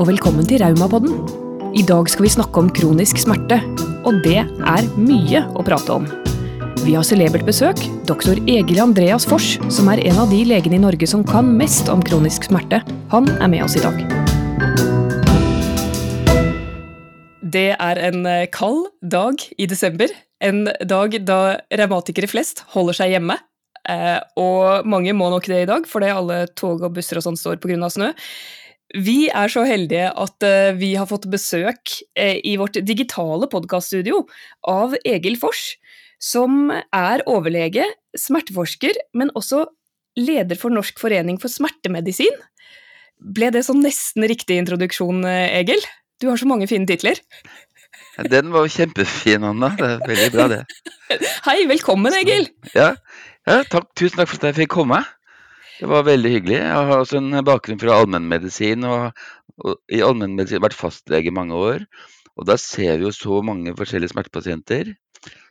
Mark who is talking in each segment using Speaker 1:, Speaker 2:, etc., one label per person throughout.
Speaker 1: og velkommen til Raumapodden. I dag skal vi snakke om kronisk smerte, og det er mye å prate om. Vi har celebert besøk, doktor Egil Andreas Fors, som er en av de legene i Norge som kan mest om kronisk smerte. Han er med oss i dag. Det er en eh, kald dag i desember. En dag da revmatikere flest holder seg hjemme. Eh, og mange må nok det i dag, fordi alle tog og busser og sånn står pga. snø. Vi er så heldige at uh, vi har fått besøk uh, i vårt digitale podkaststudio av Egil Fors, som er overlege, smerteforsker, men også leder for Norsk forening for smertemedisin. Ble det sånn nesten riktig introduksjon, uh, Egil? Du har så mange fine titler.
Speaker 2: Den var jo kjempefin, Anna. Det er veldig bra, det.
Speaker 1: Hei, velkommen, Egil.
Speaker 2: Ja, ja takk, tusen takk for at jeg fikk komme. Det var veldig hyggelig. Jeg har også en bakgrunn fra allmennmedisin, og, og i allmennmedisin vært fastlege i mange år. Og da ser vi jo så mange forskjellige smertepasienter.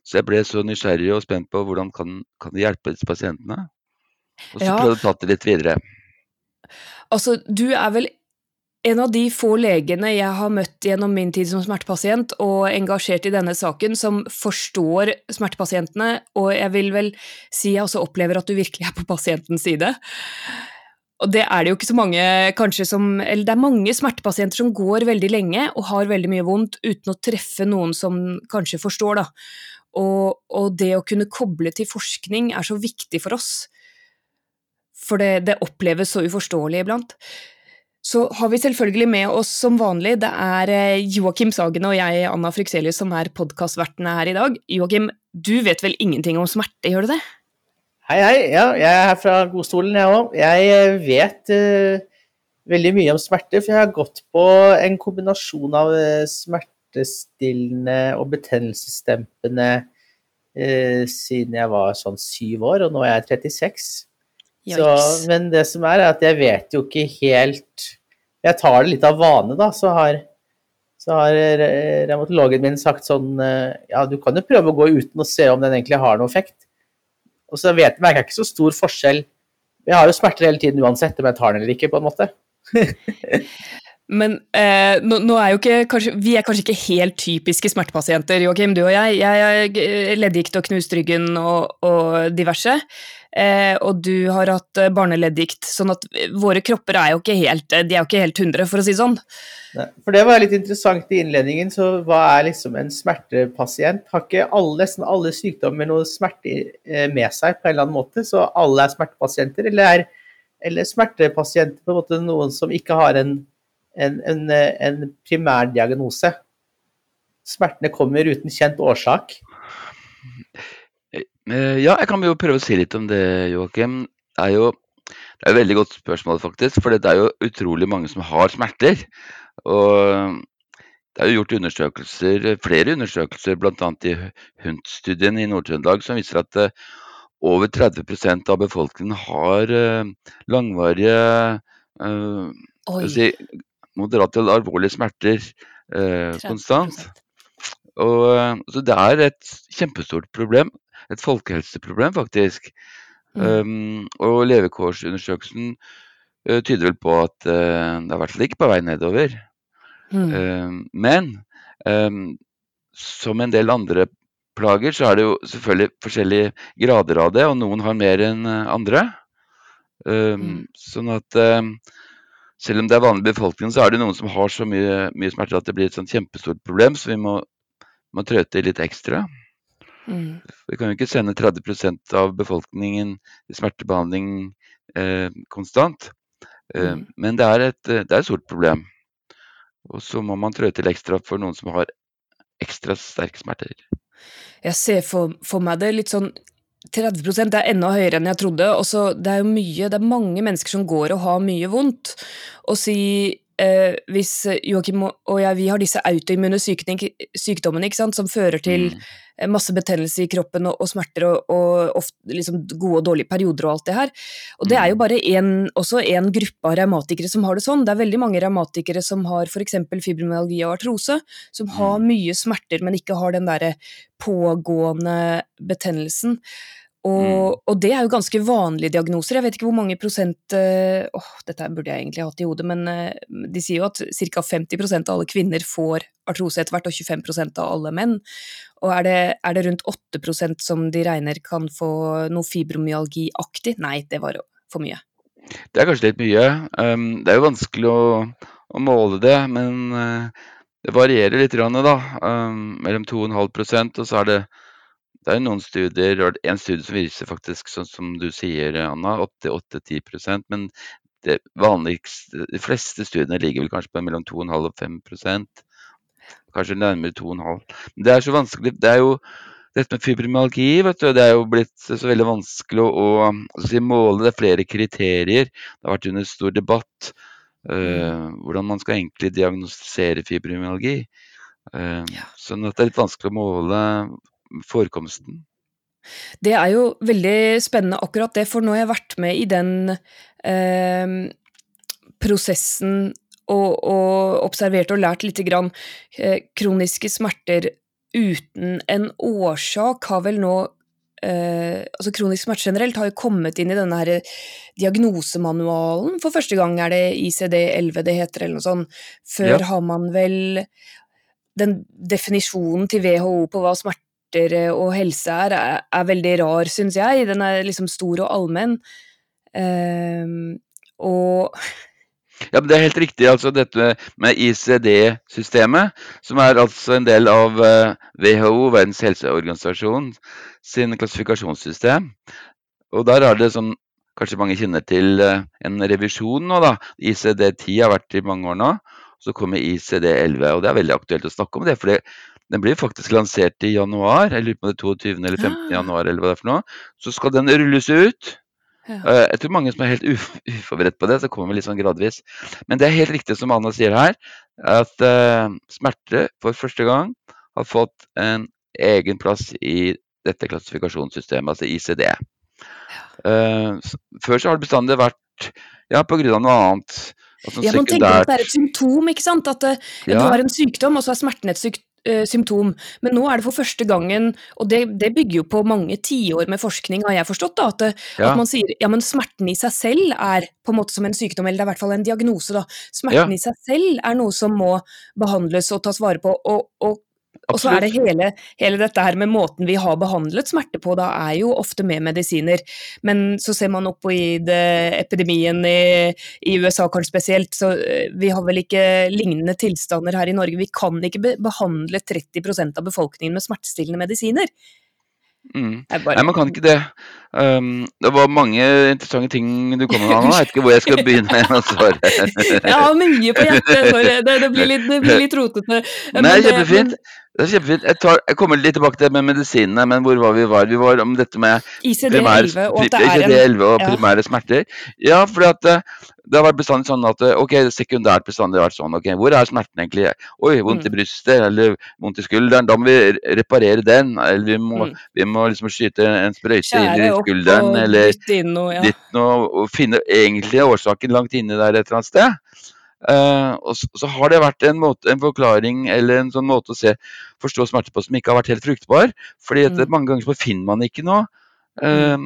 Speaker 2: Så jeg ble så nysgjerrig og spent på hvordan kan, kan det hjelpe disse pasientene. Og så ja. prøvde jeg å ta det litt videre.
Speaker 1: Altså, du er vel en av de få legene jeg har møtt gjennom min tid som smertepasient og engasjert i denne saken, som forstår smertepasientene, og jeg vil vel si jeg også opplever at du virkelig er på pasientens side. Og det er det jo ikke så mange kanskje som Eller det er mange smertepasienter som går veldig lenge og har veldig mye vondt uten å treffe noen som kanskje forstår, da. Og, og det å kunne koble til forskning er så viktig for oss. For det, det oppleves så uforståelig iblant. Så har vi selvfølgelig med oss som vanlig, det er eh, Joakim Sagen og jeg, Anna Frykselius, som er podkastvertene her i dag. Joakim, du vet vel ingenting om smerte, gjør du det?
Speaker 3: Hei, hei. Ja, jeg er her fra godstolen, jeg òg. Jeg eh, vet uh, veldig mye om smerte, for jeg har gått på en kombinasjon av smertestillende og betennelsesdempende uh, siden jeg var sånn syv år, og nå er jeg 36. Så, men det som er, er at jeg vet jo ikke helt jeg tar det litt av vane, da, så har, så har revmatologen min sagt sånn eh, Ja, du kan jo prøve å gå uten å se om den egentlig har noe effekt. Og så vet, merker jeg ikke så stor forskjell. Jeg har jo smerter hele tiden uansett om jeg tar den eller ikke, på en måte.
Speaker 1: Men eh, nå, nå, er jo ikke, kanskje, Vi er kanskje ikke helt typiske smertepasienter, Joakim, du og jeg. Jeg er leddgikt og knust ryggen og, og diverse. Eh, og du har hatt eh, barneleddikt, sånn at våre kropper er jo ikke helt eh, de er jo ikke helt hundre, for å si sånn.
Speaker 3: Nei, for det var litt interessant i innledningen, så hva er liksom en smertepasient? Har ikke alle, nesten alle sykdommer noe smerte med seg på en eller annen måte, så alle er smertepasienter? Eller er eller smertepasienter på en måte noen som ikke har en, en, en, en primær diagnose? Smertene kommer uten kjent årsak.
Speaker 2: Eh, ja, jeg kan jo prøve å si litt om det, Joakim. Det er jo det er et veldig godt spørsmål, faktisk. For det er jo utrolig mange som har smerter. Og det er jo gjort undersøkelser, flere undersøkelser, bl.a. i HUNT-studien i Nord-Trøndelag, som viser at eh, over 30% av befolkningen har eh, langvarige øh, si, moderat eller alvorlige smerter øh, konstant. Og, så det er et kjempestort problem et folkehelseproblem, faktisk. Mm. Um, og levekårsundersøkelsen uh, tyder vel på at uh, det er i hvert fall ikke på vei nedover. Mm. Um, men um, som en del andre plager, så er det jo selvfølgelig forskjellige grader av det, og noen har mer enn andre. Um, mm. Sånn at selv om det er vanlig befolkning, så er det noen som har så mye, mye smerter at det blir et sånt kjempestort problem, så vi må, må trøte litt ekstra. Mm. Vi kan jo ikke sende 30% av befolkningen i smertebehandling eh, konstant. Eh, mm. Men det er, et, det er, et, stort problem. Og så må man trø til ekstra for noen som har ekstra sterke smerter.
Speaker 1: Jeg ser for, for meg det litt sånn 30 det er enda høyere enn jeg trodde. Også, det er jo mye, det er mange mennesker som går og har mye vondt. Og si eh, hvis Joakim og jeg vi har disse autoimmune sykdommene som fører til mm. masse betennelse i kroppen og, og smerter og, og ofte liksom gode og dårlige perioder og alt det her. Og det er jo mm. bare en, også en gruppe av revmatikere som har det sånn. Det er veldig mange revmatikere som har f.eks. fibromyalgi og artrose, som har mm. mye smerter, men ikke har den derre pågående betennelsen. Og, mm. og, det er jo ganske vanlige diagnoser. Jeg vet ikke hvor mange prosent uh, oh, Dette burde jeg egentlig hatt i hodet, men uh, de sier jo at ca. 50% av alle kvinner får artrose etter hvert, og 25% av alle menn. Og er det, er det rundt 8% som de regner kan få noe fibromyalgi-aktig? Nei, det var for mye.
Speaker 2: Det er kanskje litt mye. Um, det er jo vanskelig å, å måle det, men uh, det varierer litt, da. Um, mellom 2,5% og så er det det er noen studier, og en studie som viser faktisk, sånn som du sier, Anna, 8-10% men det vanligste, de fleste studiene ligger vel kanskje på mellom 2,5 og 5% Kanskje nærmere 2,5. Men det er så vanskelig. Det er jo dette med fibromyalgi vet du, det er jo blitt så veldig vanskelig å, å si, måle. Det er flere kriterier. Det har vært under stor debatt uh, hvordan man skal egentlig diagnostisere fibromyalgi. Uh, ja. Sånn at det er litt vanskelig å måle forekomsten.
Speaker 1: Det er jo veldig spennende akkurat det, for nå har jeg vært med i den eh, prosessen og, og, observert og lært lite grann. Eh, kroniske smerter uten en årsak har vel nå eh, altså Kronisk smerte generelt har jo kommet inn i denne her diagnosemanualen. For første gang er det ICD-11 det heter, eller noe sånt. Før ja. har man vel den definisjonen til WHO på hva smerte smerter og helse er, er, veldig rar, syns jeg. Den er liksom stor og allmenn. Um, og
Speaker 2: ja, men Det er helt riktig. altså Dette med ICD-systemet, som er altså en del av WHO, Verdens helseorganisasjon, sin klassifikasjonssystem. Og Der er det som kanskje mange kjenner til en revisjon nå. da. ICD-10 har vært i mange år nå. Så kommer ICD-11. og Det er veldig aktuelt å snakke om det. for det den blir faktisk lansert i januar, jeg lurer på det 22. eller 15. Ja. januar, eller hva det er for noe. Så skal den rulles ut. Ja. Eh, jeg tror mange som er helt uforberedt på det, så kommer vi litt sånn gradvis. Men det er helt riktig som Anna sier her, at uh, smerte for første gang har fått en egen plass i dette klassifikasjonssystemet, altså ICD. Uh, før så har det bestandig vært ja, av noe annet.
Speaker 1: Altså ja, Man tenker at det er et symptom, ikke sant? At uh, ja. du har en sykdom, og så er smerten et syk symptom. Men nå er det for første gangen, og det, det bygger jo på mange tiår med forskning, har jeg forstått, da, at, eh, ja. at, man sier ja, men smerten i seg selv er på en måte som en sykdom, eller det er i hvert fall en diagnose, da. Smerten ja. i seg selv er noe som må behandles og tas vare på, og, og og så er det hele, hele, dette her med måten vi har behandlet smerte på, da er jo ofte med medisiner. Men så ser man oppoid epidemien i, i, USA kanskje spesielt, så eh, vi har vel ikke lignende tilstander her i Norge. Vi kan ikke behandle 30% av befolkningen med smertestillende medisiner.
Speaker 2: Mm. Bare... Nei, man kan ikke det. Um, det var mange interessante ting du kom med, Anna. Jeg vet ikke hvor jeg skal begynne å svare.
Speaker 1: jeg har mye på hjertet, sorry. Det, det, blir litt, det blir litt rotete.
Speaker 2: Nei, kjempefint. Det er kjempefint. Jeg, tar, jeg, kommer litt tilbake til med medisinene, men hvor var vi var? Vi var om dette med
Speaker 1: ICD-11 og det
Speaker 2: ICD-11 og primære ja. smerter. Ja, for eh, det har vært bestandig sånn at eh, ok, sekundært bestandig har vært sånn. ok, Hvor er smerten egentlig? Oi, vondt i mm. brystet eller vondt i skulderen. Da må vi reparere den. Eller vi må, mm. vi må liksom skyte en sprøyte inn i skulderen eller
Speaker 1: litt
Speaker 2: noe, og finne egentlig årsaken langt inni der et eller annet sted. Uh, og så, så, har det vært en, måte, en, forklaring eller en sånn måte å se, forstå smerte på som ikke har vært helt fruktbar. fordi at mm. mange ganger så finner man ikke noe. Uh,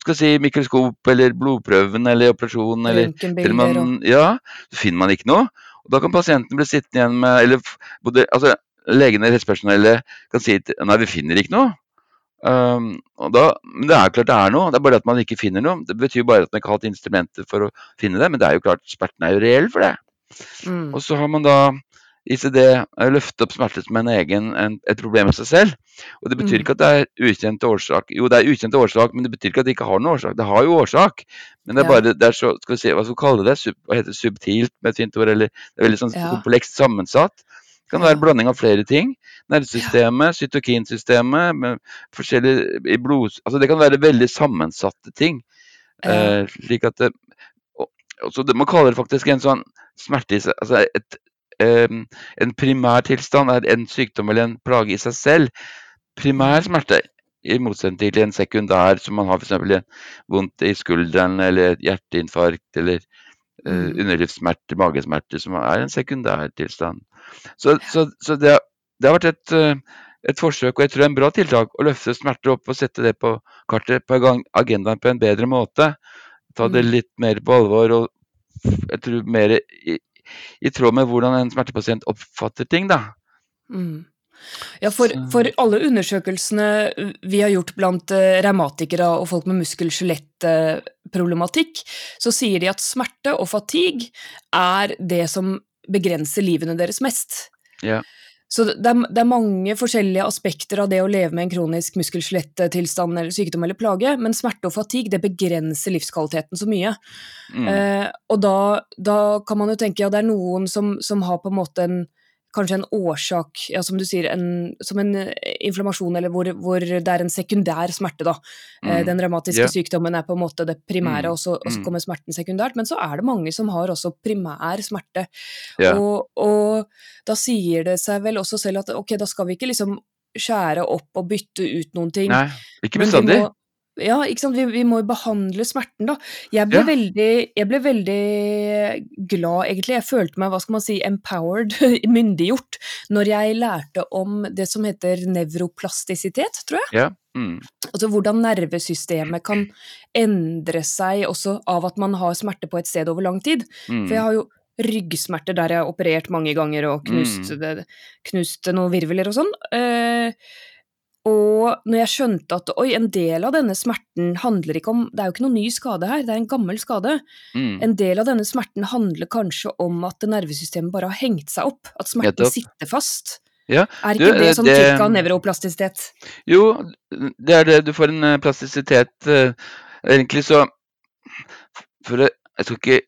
Speaker 2: skal si mikroskop eller blodprøven eller operasjon eller til man, Ja, så finner man ikke noe. Og da kan pasienten bli sittende igjen med Eller både, altså, legene eller helsepersonellet kan si at nei, vi finner ikke noe. Um, da, men det er klart det er noe, det er bare at man ikke finner noe. Det betyr bare at man ikke har hatt instrumenter for å finne det, men det er jo klart smerten er jo reell for det. Mm. Og så har man da ICD løftet opp smerte som en egen, en, et problem i seg selv. Og Det betyr mm. ikke at det er ukjent årsak. Jo, det er ukjent årsak, men det betyr ikke at det ikke har noen årsak. Det har jo årsak, men det er bare det er så, skal vi se, hva skal vi kalle det, Sub, hva heter det, subtilt med et fint ord, eller det er veldig sånn ja. komplekst sammensatt. Det kan være en blanding av flere ting. Nervesystemet, cytokinsystemet, forskjellige i blod... Altså det kan være veldig sammensatte ting. Eh, slik at det, også det, Man kaller det faktisk en sånn smerte i seg altså et, eh, En primær tilstand er en sykdom eller en plage i seg selv. Primær smerte, i motsetning til en sekundær som man har f.eks. vondt i skulderen eller hjerteinfarkt eller uh, underlivssmerter, magesmerter, som er en sekundær tilstand. Så, så, så det, det, har vært et uh, et forsøk, og jeg tror det er en bra tiltak, å løfte smerter opp og sette det på kartet, på agendaen på en bedre måte. Ta det
Speaker 1: Mm.
Speaker 2: litt mer på alvor og jeg tror mer i, i tråd med hvordan en smertepasient oppfatter ting, da.
Speaker 1: Mm. Ja, for, for alle undersøkelsene vi har gjort blant eh, revmatikere og folk med muskel-skjelett-problematikk, så sier de at smerte og fatigue er det som begrenser livene deres mest.
Speaker 2: Ja.
Speaker 1: Så det er, det er mange forskjellige aspekter av det å leve med en kronisk muskel-skjelett-tilstand eller sykdom eller plage, men smerte og fatigue det begrenser livskvaliteten så mye.
Speaker 2: Mm.
Speaker 1: Eh, og da, da kan man jo tenke ja, det er noen som, som har på en måte en Kanskje en årsak, ja, som du sier, en, som en eh, inflammasjon, eller hvor, hvor det er en sekundær smerte, da. Eh,
Speaker 2: Mm.
Speaker 1: den revmatiske
Speaker 2: yeah.
Speaker 1: sykdommen er på en måte det primære,
Speaker 2: Mm.
Speaker 1: og, så, og så
Speaker 2: Mm.
Speaker 1: kommer smerten sekundært. Men så er det mange som har også primær smerte.
Speaker 2: Yeah.
Speaker 1: Og, og da sier det seg vel også selv at ok, da skal vi ikke liksom skjære opp og bytte ut noen ting.
Speaker 2: Nei, ikke
Speaker 1: vi
Speaker 2: bestandig.
Speaker 1: må- Ja, ikke sant. Vi, vi må jo behandle smerten, da. Jeg ble,
Speaker 2: Ja.
Speaker 1: veldig, jeg ble veldig glad, egentlig. Jeg følte meg, hva skal man si, empowered, myndiggjort, når jeg lærte om det som heter nevroplastisitet, tror jeg.
Speaker 2: Ja. Mm.
Speaker 1: Altså hvordan nervesystemet kan endre seg også av at man har smerte på et sted over lang tid.
Speaker 2: Mm.
Speaker 1: For jeg har jo ryggsmerter der jeg har operert mange ganger og knust,
Speaker 2: Mm.
Speaker 1: det, knust noen virvler og sånn. Eh, og når jeg skjønte at oi, en del av denne smerten handler ikke om Det er jo ikke noen ny skade her, det er en gammel skade.
Speaker 2: Mm.
Speaker 1: En del av denne smerten handler kanskje om at nervesystemet bare har hengt seg opp. At smerten sitter fast.
Speaker 2: Ja,
Speaker 1: Er
Speaker 2: du,
Speaker 1: ikke det
Speaker 2: eh,
Speaker 1: sånn
Speaker 2: det-
Speaker 1: av nevroplastisitet?
Speaker 2: Jo, det er det. Du får en eh, plastisitet eh, Egentlig så For jeg skal ikke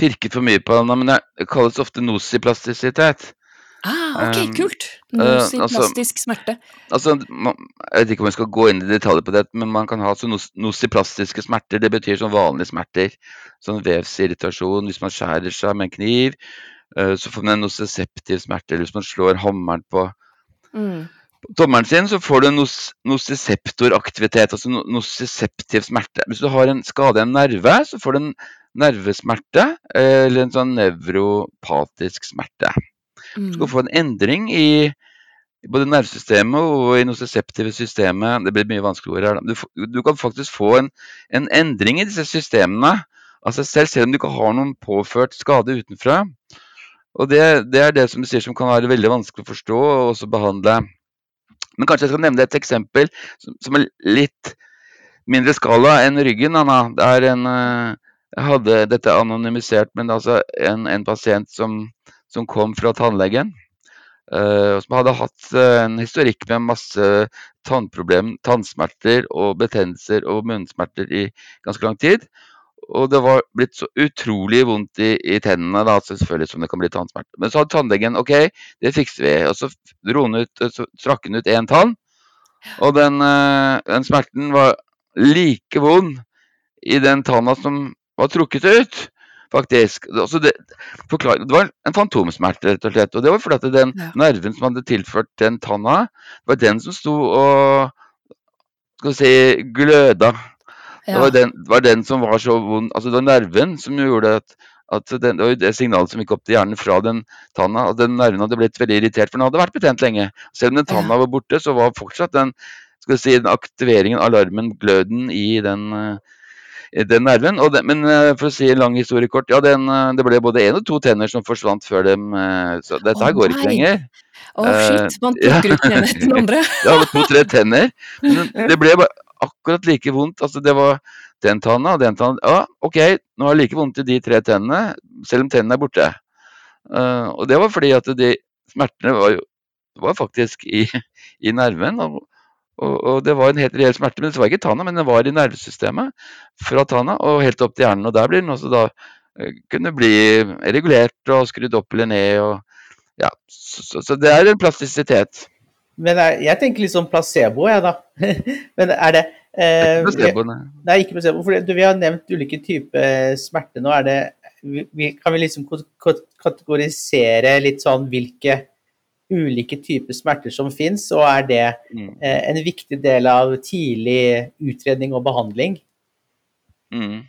Speaker 2: pirke for mye på den, men det kalles ofte nosiplastisitet.
Speaker 1: Ah, ok, kult!
Speaker 2: eh, altså-
Speaker 1: smerte.
Speaker 2: Altså, man, jeg vet ikke om jeg skal gå inn i detaljer på det, men man kan ha altså, nos nosiplastiske smerter. Det betyr sånn vanlige smerter. Sånn vevsirritasjon hvis man skjærer seg med en kniv. eh, Så får man en nosiseptiv smerte, eller hvis man slår hammeren på
Speaker 1: Mm.
Speaker 2: på tommelen sin, så får du en nos nosiseptoraktivitet, altså no nosiseptiv smerte. Hvis du har en skade i en nerve, så får du en nervesmerte, eh, eller en sånn nevropatisk smerte. Du
Speaker 1: Mm.
Speaker 2: skal få en endring i både nervesystemet og i noseseptive systemet. Det blir mye vanskeligere her. Du, du kan faktisk få en, en endring i disse systemene av seg selv, selv om du ikke har noen påført skade utenfra. Og det, det er det som du sier som kan være veldig vanskelig å forstå og også behandle. Men kanskje jeg skal nevne et eksempel som, som er litt mindre skala enn ryggen. Anna. Det er en eh, Jeg hadde dette anonymisert, men altså en, en pasient som, som kom fra tannlegen. Uh, som hadde hatt eh, en historikk med masse tannproblemer, tannsmerter og betennelser og munnsmerter i ganske lang tid. Og det var blitt så utrolig vondt i, i tennene, da, selvfølgelig som det kan bli tannsmerter. Men så hadde tannlegen OK, det fikser vi. Og så dro han ut, så trakk han ut én tann. Og den, uh, den smerten var like vond i den tanna som var trukket ut, faktisk. Det, forklar, det var en fantomsmerte, rett og slett. Og det var fordi at den
Speaker 1: Ja.
Speaker 2: nerven som hadde tilført den tanna, var den som sto og skal vi si, gløda. Det var den, det var den som var så vond Altså det var nerven som gjorde at, at den, Det var jo det signalet som gikk opp til hjernen fra den tanna. At den nerven hadde blitt veldig irritert, for den hadde vært betent lenge. Selv om den tanna var borte, så var fortsatt den skal vi si, den aktiveringen, alarmen, gløden i den, i den nerven. Den, men eh, for å si en lang historie kort, ja, den, eh, det ble både én og to tenner som forsvant før dem eh, Så dette her går ikke lenger.
Speaker 1: Å,
Speaker 2: oh,
Speaker 1: shit! Man
Speaker 2: ja.
Speaker 1: plukker ut den ene etter den andre.
Speaker 2: ja, to-tre tenner. Men det ble akkurat like vondt. Altså, det var den tanna og den tanna. Ja, OK, nå har jeg like vondt i de tre tennene, selv om tennene er borte. Uh, og det var fordi at de smertene var jo var faktisk i, i nerven. Og, og, og det var en helt reell smerte. Men det var ikke tanna, men den var i nervesystemet. Fra tanna og helt opp til hjernen. Og der blir den også da eh, kunne bli regulert og skrudd opp eller ned. Og, ja, så, så, så det er en plastisitet.
Speaker 3: Men jeg, jeg tenker litt sånn placebo, jeg, da. Men er det eh,
Speaker 2: placebo,
Speaker 3: Nei, nei ikke placebo. For du, vi har nevnt ulike typer smerte nå. Er det, vi, kan vi liksom kategorisere litt sånn hvilke ulike typer smerter som fins, og er det
Speaker 2: Mm.
Speaker 3: eh, en viktig del av tidlig utredning og behandling?
Speaker 2: Mm.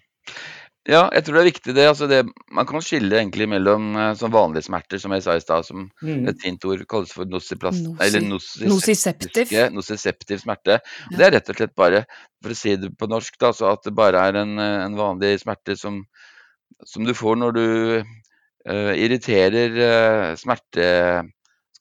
Speaker 2: Ja, jeg tror det er viktig det. Altså det man kan skille egentlig mellom uh, sånn vanlige smerter, som jeg sa i stad, som mm. et fint ord kalles for nosiplast... Nosi, eller
Speaker 1: nosiseptiv.
Speaker 2: Nosiseptiv smerte. Ja. Det er rett og slett bare, for å si det på norsk, da, så at det bare er en, en vanlig smerte som, som, du får når du uh, irriterer uh, smerte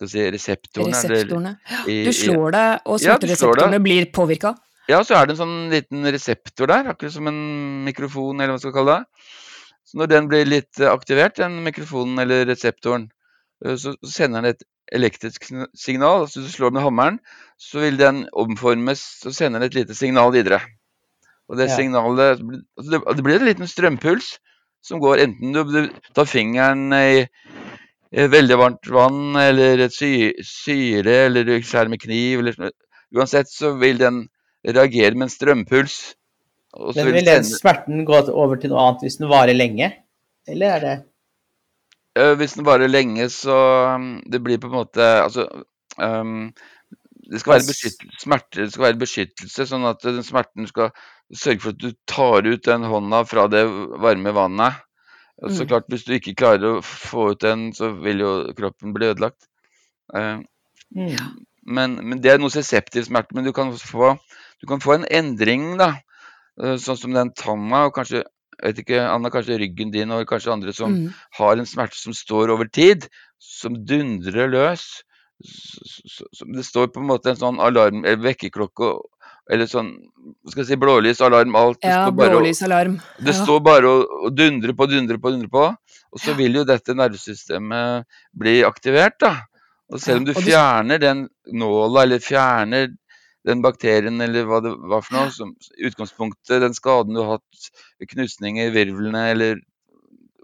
Speaker 2: skal si, reseptorene.
Speaker 1: reseptorene. Eller, du slår deg, og smertereseptorene ja, blir påvirka?
Speaker 2: Ja, så er det en sånn liten reseptor der, akkurat som en mikrofon, eller hva man skal kalle det. Så når den blir litt aktivert, den mikrofonen eller reseptoren, så sender den et elektrisk signal. Hvis du slår med hammeren, så vil den omformes og sender et lite signal videre. Og det ja. signalet altså det, det, blir en liten strømpuls som går enten du, tar fingeren i, i veldig varmt vann, eller et sy, syre, eller du skjærer med kniv, eller Uansett så vil den reagere med en strømpuls.
Speaker 3: Men vil den smerten gå over til noe annet hvis den varer lenge, eller er det
Speaker 2: Hvis den varer lenge, så um, Det blir på en måte Altså um, det skal, smerte, det skal være beskyttelse, sånn at den smerten skal sørge for at du tar ut den hånda fra det varme vannet. Så mm. klart, Hvis du ikke klarer å få ut den, så vil jo kroppen bli ødelagt. Uh, mm. men, men, Det er noe seseptiv smerte, men du kan få du kan få en endring, da. Eh, sånn som den tanna, og kanskje vet ikke, Anna, kanskje ryggen din og kanskje andre som mm. har en smerte som står over tid, som dundrer løs. Det står på en måte en sånn alarm, eller vekkerklokke eller sånn skal jeg si, blålysalarm, alt.
Speaker 1: ja, blålysalarm.
Speaker 2: Det ja. står bare å dundre på, dundre på, dundre på. Og så vil jo dette nervesystemet bli aktivert, da. Og selv om du fjerner den nåla, eller fjerner den bakterien eller hva det var for noe, som utgangspunktet, den skaden du har hatt, knusninger i virvlene eller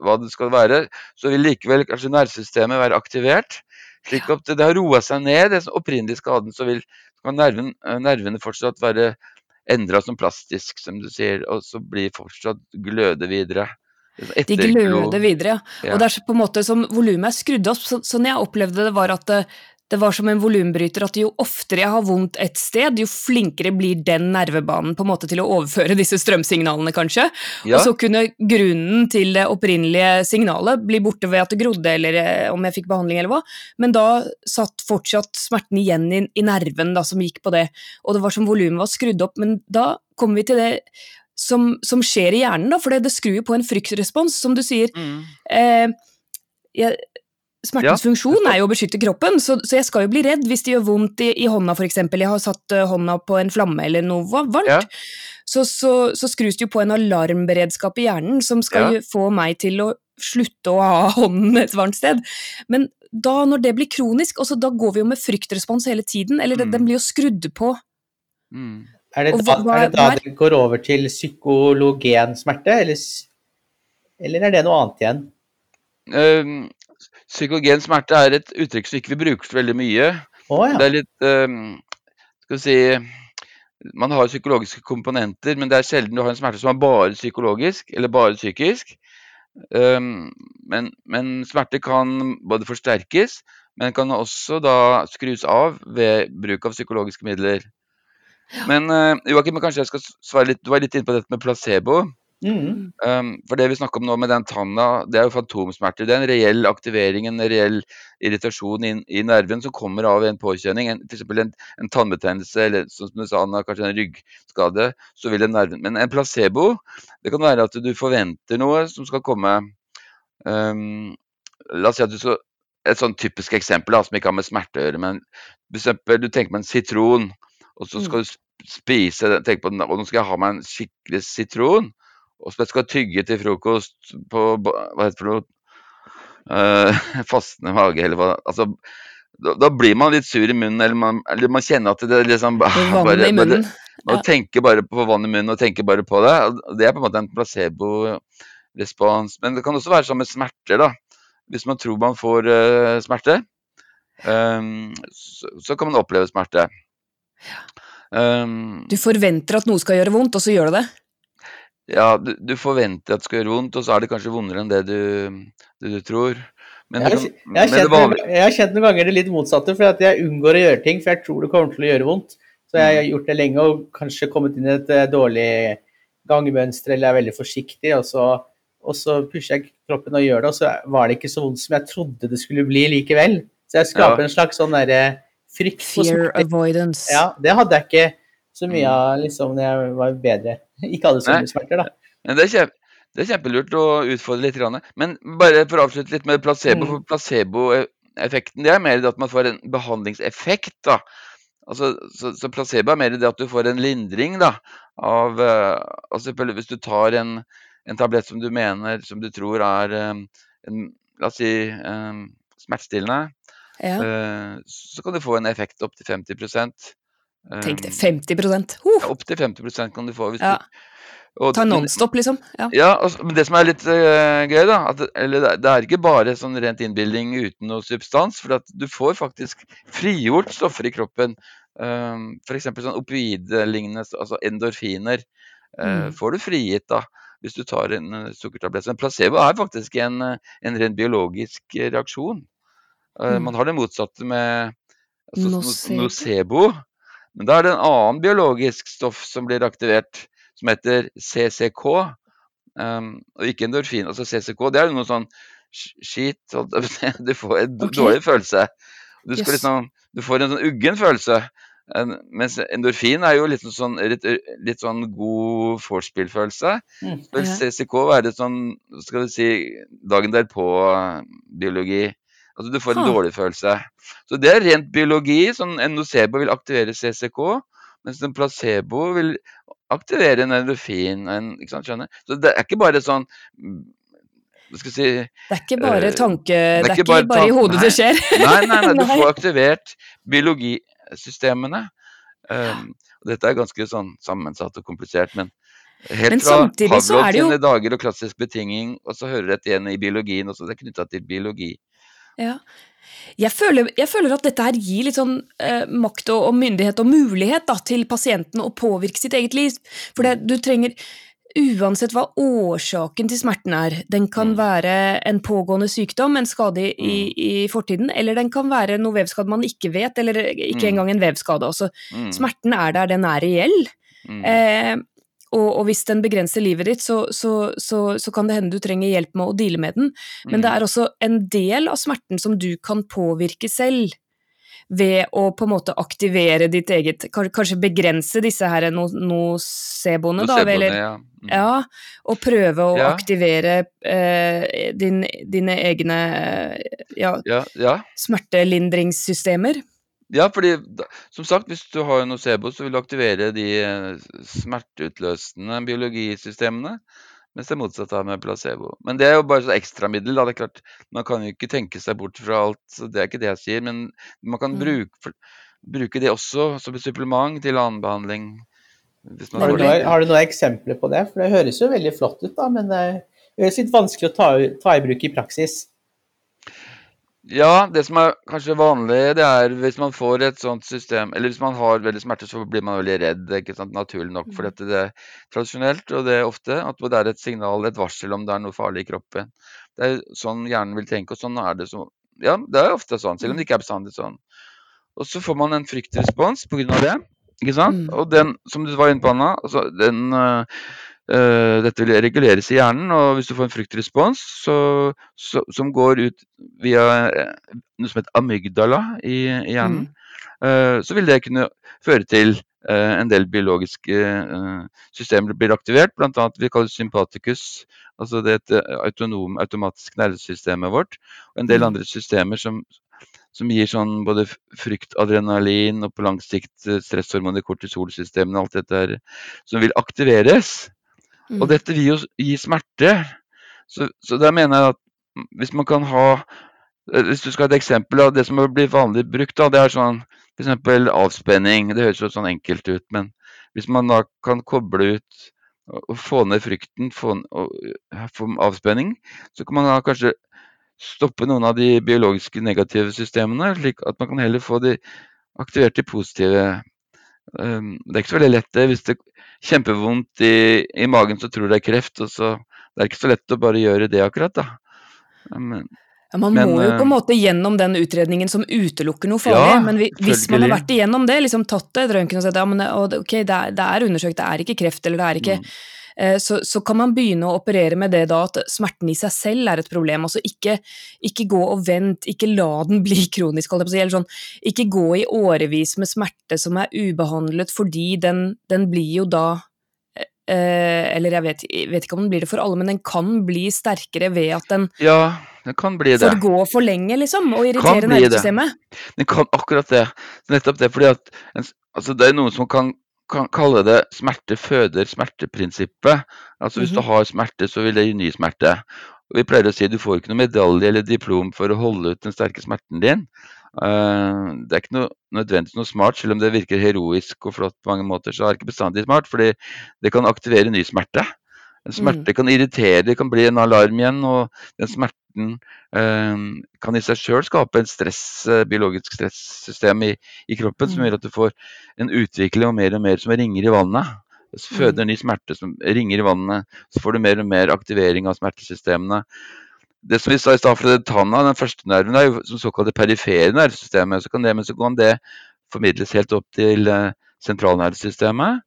Speaker 2: hva det skal være, så vil likevel kanskje nervesystemet være aktivert. Slik at det har roa seg ned, den opprinnelige skaden, så vil kan nerven, eh, nervene fortsatt være endra som plastisk, som du sier, og så blir fortsatt gløde videre.
Speaker 1: De gløder videre, ja. Og det er på en måte som volumet er skrudd opp. Så, sånn jeg opplevde det, var at eh, det var som en volumbryter at jo oftere jeg har vondt et sted, jo flinkere blir den nervebanen på en måte til å overføre disse strømsignalene, kanskje. Ja. Og så kunne grunnen til det opprinnelige signalet bli borte ved at det grodde, eller eh, om jeg fikk behandling, eller hva. Men da satt fortsatt smerten igjen i, i nerven da, som gikk på det, og det var som volumet var skrudd opp. Men da kommer vi til det som, som skjer i hjernen, da, for det, det skrur jo på en fryktrespons, som du sier. Mm. Eh, jeg, Smertens ja. funksjon er jo å beskytte kroppen, så, så, jeg skal jo bli redd hvis det gjør vondt i, i hånda f.eks. Jeg har satt uh, hånda på en flamme eller noe varmt. Ja. Så, så, så, skrus det jo på en alarmberedskap i hjernen som skal ja. få meg til å slutte å ha hånden et varmt sted. Men da, når det blir kronisk, også, da går vi jo med fryktrespons hele tiden, eller mm. den blir jo skrudd på.
Speaker 3: Mm. Er, det da, hva, er det da det går over til psykologen smerte, eller, eller er det noe annet igjen?
Speaker 2: Um, Psykogen smerte er et uttrykk som vi bruker så veldig mye. Oh, ja. Det er litt um, Skal vi si Man har psykologiske komponenter, men det er sjelden du har en smerte som er bare psykologisk eller bare psykisk. Um, men, men, smerte kan både forsterkes, men kan også da skrus av ved bruk av psykologiske midler. Men uh, Joakim, kanskje jeg skal svare litt, du var litt inne på dette med placebo. Mm. Um, for det vi snakker om nå med den tanna, det er jo fantomsmerter. Det er en reell aktivering, en reell irritasjon i, i nerven som kommer av en påkjenning. F.eks. En, en tannbetennelse eller som du sa, Anna, kanskje en ryggskade. så vil en nerven, Men en placebo, det kan være at du forventer noe som skal komme. Um, la oss si at du skal Et sånn typisk eksempel da, som ikke har med smerte å gjøre. men for Du tenker på en sitron, og så skal mm. du spise tenk på den, og nå skal jeg ha meg en skikkelig sitron. Og så skal tygge til frokost på hva heter det uh, fastende mage, eller hva altså, da, da, blir man litt sur i munnen, eller man, eller man kjenner at det liksom
Speaker 1: Vann i munnen.
Speaker 2: Man ja. tenker bare på vann i munnen og tenker bare på det. Det er på en måte en placebo-respons. Men det kan også være sånn med smerter, da. Hvis man tror man får uh, smerte, um, så, så, kan man oppleve smerte.
Speaker 1: Um, du forventer at noe skal gjøre vondt, og så gjør det det?
Speaker 2: Ja, du, du, forventer at det skal gjøre vondt, og så er det kanskje vondere enn det du, det du tror.
Speaker 3: Men jeg, har, jeg, har kjent, vanlige... jeg, har kjent, noen ganger det litt motsatte, for at jeg unngår å gjøre ting, for jeg tror det kommer til å gjøre vondt. Så jeg har mm. gjort det lenge og kanskje kommet inn i et eh, dårlig gangmønster eller er veldig forsiktig, og så og så pusher jeg kroppen og gjør det, og så var det ikke så vondt som jeg trodde det skulle bli likevel. Så jeg skaper ja. en slags sånn derre frykt
Speaker 1: Fear avoidance.
Speaker 3: Ja, det hadde jeg ikke så mye av liksom når jeg var bedre. Ikke hadde så mye smerter, da.
Speaker 2: Men det er, kjempe, det er kjempelurt å utfordre litt. Men bare for å avslutte litt med placebo. Mm. for Placeboeffekten det er mer det at man får en behandlingseffekt. da. Altså, så, så, placebo er mer det at du får en lindring da, av uh, altså Hvis du tar en, en, tablett som du mener, som du tror er um, en, la oss si um, smertestillende, ja. uh, så kan du få en effekt opp til 50
Speaker 1: um, Tenk det, 50 uh!
Speaker 2: ja, Opp til 50% kan du få. hvis
Speaker 1: ja. og, Ta nonstop, liksom? Ja,
Speaker 2: ja og, men det som er litt uh, gøy, da at, eller, Det er ikke bare sånn rent innbilning uten noe substans. For du får faktisk frigjort stoffer i kroppen. Um, F.eks. sånn opioidlignende, altså endorfiner. Uh, mm. Får du frigitt da, hvis du tar en uh, sukkertablett. Men placebo er faktisk en, en ren biologisk reaksjon. Mm. Man har det motsatte med altså, nocebo. nocebo. Men da er det en annen biologisk stoff som blir aktivert som heter CCK, um, ehm, og ikke endorfin. Altså CCK, det er noe sånn skit Du får en okay. dårlig følelse. Du, yes. liksom, du, får en sånn uggen følelse. En, mens endorfin er jo litt sånn, litt, litt sånn god vorspiel-følelse. Mm. Vil CCK være sånn, skal vi si, dagen derpå-biologi. Altså du får en dårlig følelse. Så det er rent biologi. sånn En nocebo vil aktivere CCK, mens en placebo vil aktivere en endorfin. En, ikke sant, skjønner? Så det er ikke bare sånn mm, hva skal jeg si
Speaker 1: Det er ikke bare eh, tanke... Det er, det er ikke, bare, bare, i hodet nei, det skjer.
Speaker 2: nei, nei, nei, du får aktivert biologisystemene. Um, dette er ganske sånn sammensatt og komplisert, men helt men fra Pavlov jo... sine dager og klassisk betinging, og så hører dette igjen i biologien også, det er knytta til biologi.
Speaker 1: Ja, jeg føler, jeg føler, at dette her gir litt sånn eh, makt og, og, myndighet og mulighet da, til pasienten å påvirke sitt eget liv. For det, du trenger Uansett hva årsaken til smerten er, den kan mm. være en pågående sykdom, en skade i, mm. i, fortiden, eller den kan være noe vevskade man ikke vet, eller ikke mm. engang en vevskade. Også. Smerten er der, den er reell. Eh, og, og, hvis den begrenser livet ditt, så, så, så, så, kan det hende du trenger hjelp med å deale med den. Men det mm. er også en del av smerten som du kan påvirke selv. Ved å på en måte aktivere ditt eget Kanskje begrense disse her noceboene, da. Eller, ja. Mm. ja. Og prøve å ja. aktivere eh, din, dine egne ja, ja, smertelindringssystemer.
Speaker 2: Ja, fordi som sagt, hvis du har nocebo, så vil du aktivere de eh, smerteutløsende biologisystemene. Mens det motsatte er med placebo. Men det er jo bare så ekstramiddel. Det er klart, Man kan jo ikke tenke seg bort fra alt, så det er ikke det jeg sier. Men man kan mm. bruke, bruke, det også som et supplement til annen behandling.
Speaker 3: Har du, noe, har, du noen eksempler på det? For det høres jo veldig flott ut, da, men det er litt vanskelig å ta, ta i bruk i praksis.
Speaker 2: Ja, det som er kanskje vanlig, det er hvis man får et sånt system Eller hvis man har veldig smerte, så blir man veldig redd, ikke sant, naturlig nok. For mm. dette det er tradisjonelt, og det er ofte, at det er et signal, et varsel om det er noe farlig i kroppen. Det er sånn hjernen vil tenke, og sånn er det så Ja, det er ofte sånn, selv om det ikke er bestandig sånn. Og så får man en fryktrespons pga. det, ikke sant. Mm. Og den, som du var inne på, Anna, altså den uh, Uh, dette vil reguleres i hjernen, og hvis du får en fryktrespons så, så, som går ut via uh, noe som heter amygdala i, i hjernen, mm. uh, så vil det kunne føre til en del biologiske systemer blir aktivert, bl.a. vi kaller sympaticus, altså det er et automatisk nervesystemet vårt, og en del mm. andre systemer som, som gir sånn både frykt, adrenalin og på lang sikt stresshormoner, kortisolsystemene, alt dette her, som vil aktiveres. Mm. Og dette vil jo gi smerte. Så, så der mener jeg at hvis man kan ha eh, Hvis du skal ha et eksempel av det som blir vanlig brukt, da, det er sånn f.eks. avspenning. Det høres jo sånn enkelt ut, men hvis man da kan koble ut og få ned frykten, få, og, få avspenning, så kan man da kanskje stoppe noen av de biologiske negative systemene, slik at man kan heller få de aktivert de positive. Um, det er ikke så veldig lett det hvis det er kjempevondt i, i, magen, så tror du det er kreft. og så Det er ikke så lett å bare gjøre det akkurat, da.
Speaker 1: Men, ja, man men, må jo på en eh, måte gjennom den utredningen som utelukker noe farlig. Ja, men hvis man har vært igjennom det, liksom tatt det et røntgen og sett ja, men ok, det er, det er, undersøkt, det er ikke kreft, eller det er ikke mm. Eh, så, så, kan man begynne å operere med det da at smerten i seg selv er et problem. Altså ikke, ikke gå og vent, ikke la den bli kronisk, eller sånn, ikke gå i årevis med smerte som er ubehandlet, fordi den, den blir jo da eh, eller jeg vet, jeg vet, ikke om den blir det for alle, men den kan bli sterkere ved at den
Speaker 2: ja, den kan bli det.
Speaker 1: får gå for lenge, liksom, og irritere nervesystemet.
Speaker 2: Den kan akkurat det. Nettopp det, fordi at altså, det er noen som kan kalle det smerte føder smerte-prinsippet. Altså Hvis mm -hmm. du har smerte, så vil det gi ny smerte. Og vi pleier å si at du får ikke noe medalje eller diplom for å holde ut den sterke smerten din. Uh, det er ikke noe, nødvendigvis noe smart, selv om det virker heroisk og flott på mange måter. Så er det ikke bestandig smart, fordi det kan aktivere ny smerte. En smerte mm. kan irritere, det kan bli en alarm igjen. Og den smerten eh, kan i seg sjøl skape et stress, eh, biologisk stressystem i, i, kroppen som mm. gjør at du får en utvikling og mer og mer som ringer i vannet. Så føder mm. ny smerte som ringer i vannet, så får du mer og mer aktivering av smertesystemene. Det som vi sa i stad, for tanna, den første nerven, er jo som såkalte perifere nervesystemet. Så kan det, men så kan det formidles helt opp til eh, sentralnervesystemet.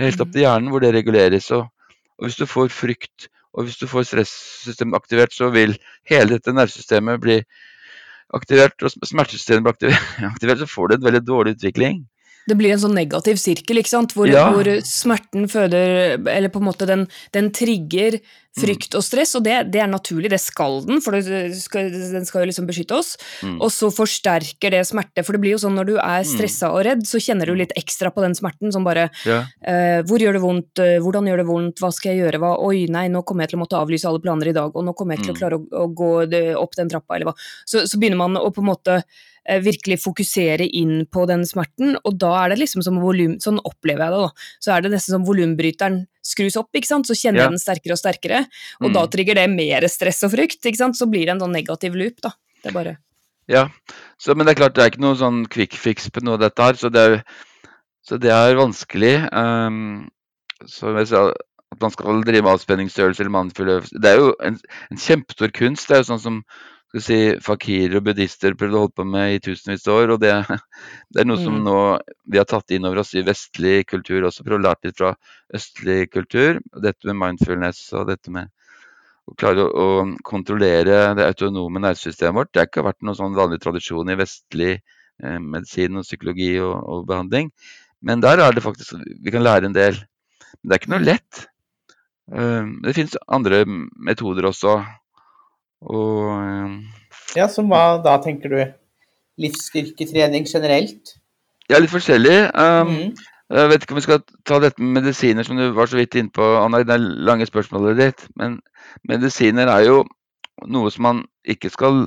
Speaker 2: Helt opp til hjernen, hvor det reguleres. og og hvis du får frykt og hvis du får stressystemet aktivert, så vil hele dette nervesystemet bli aktivert, og smertesystemet blir aktivert, så får du en veldig dårlig utvikling
Speaker 1: det blir en sånn negativ sirkel, ikke sant, hvor, ja. hvor smerten føder Eller på en måte den, den trigger frykt mm. og stress, og det, det, er naturlig, det skal den, for skal, den skal jo liksom beskytte oss. Mm. Og så forsterker det smerte, for det blir jo sånn når du er stressa mm. og redd, så kjenner du litt ekstra på den smerten, som bare ja. eh, Hvor gjør det vondt? Eh, hvordan gjør det vondt? Hva skal jeg gjøre? Hva? Oi, nei, nå kommer jeg til å måtte avlyse alle planer i dag, og nå kommer jeg til å mm. klare å, å gå opp den trappa, eller hva. Så, så begynner man å på en måte virkelig fokusere inn på den smerten, og da er det liksom som volum Sånn opplever jeg det, da. Så er det nesten som volumbryteren skrus opp, ikke sant, så kjenner ja. jeg den sterkere og sterkere, og mm. da trigger det mer stress og frykt, ikke sant, så blir det en sånn negativ loop, da. Det er bare
Speaker 2: Ja, så, men det er klart det er ikke noe sånn quick fix på noe av dette her, så det er, så det er vanskelig. Um, så jeg sa at man skal drive avspenningsstørrelse eller mannfull øvelse Det er jo en, en kjempestor kunst. Det er jo sånn som si, fakirer og buddhister prøvde å holde på med i tusenvis av år. og det, det, er noe som mm. nå vi har tatt inn over oss i vestlig kultur også, for å lære litt fra østlig kultur. Dette med mindfulness og dette med å klare å, å kontrollere det autonome nervesystemet vårt. Det har ikke vært noen sånn vanlig tradisjon i vestlig eh, medisin og psykologi og, og, behandling. Men der er det faktisk Vi kan lære en del. Men det er ikke noe lett. Uh, det finnes andre metoder også. Og
Speaker 3: um, Ja, så hva da, tenker du? Livsstyrketrening generelt?
Speaker 2: Ja, litt forskjellig. Um, mm. Jeg vet ikke om vi skal ta dette med medisiner, som du var så vidt inne på, Anna, det lange spørsmålet ditt. Men medisiner er jo noe som man ikke skal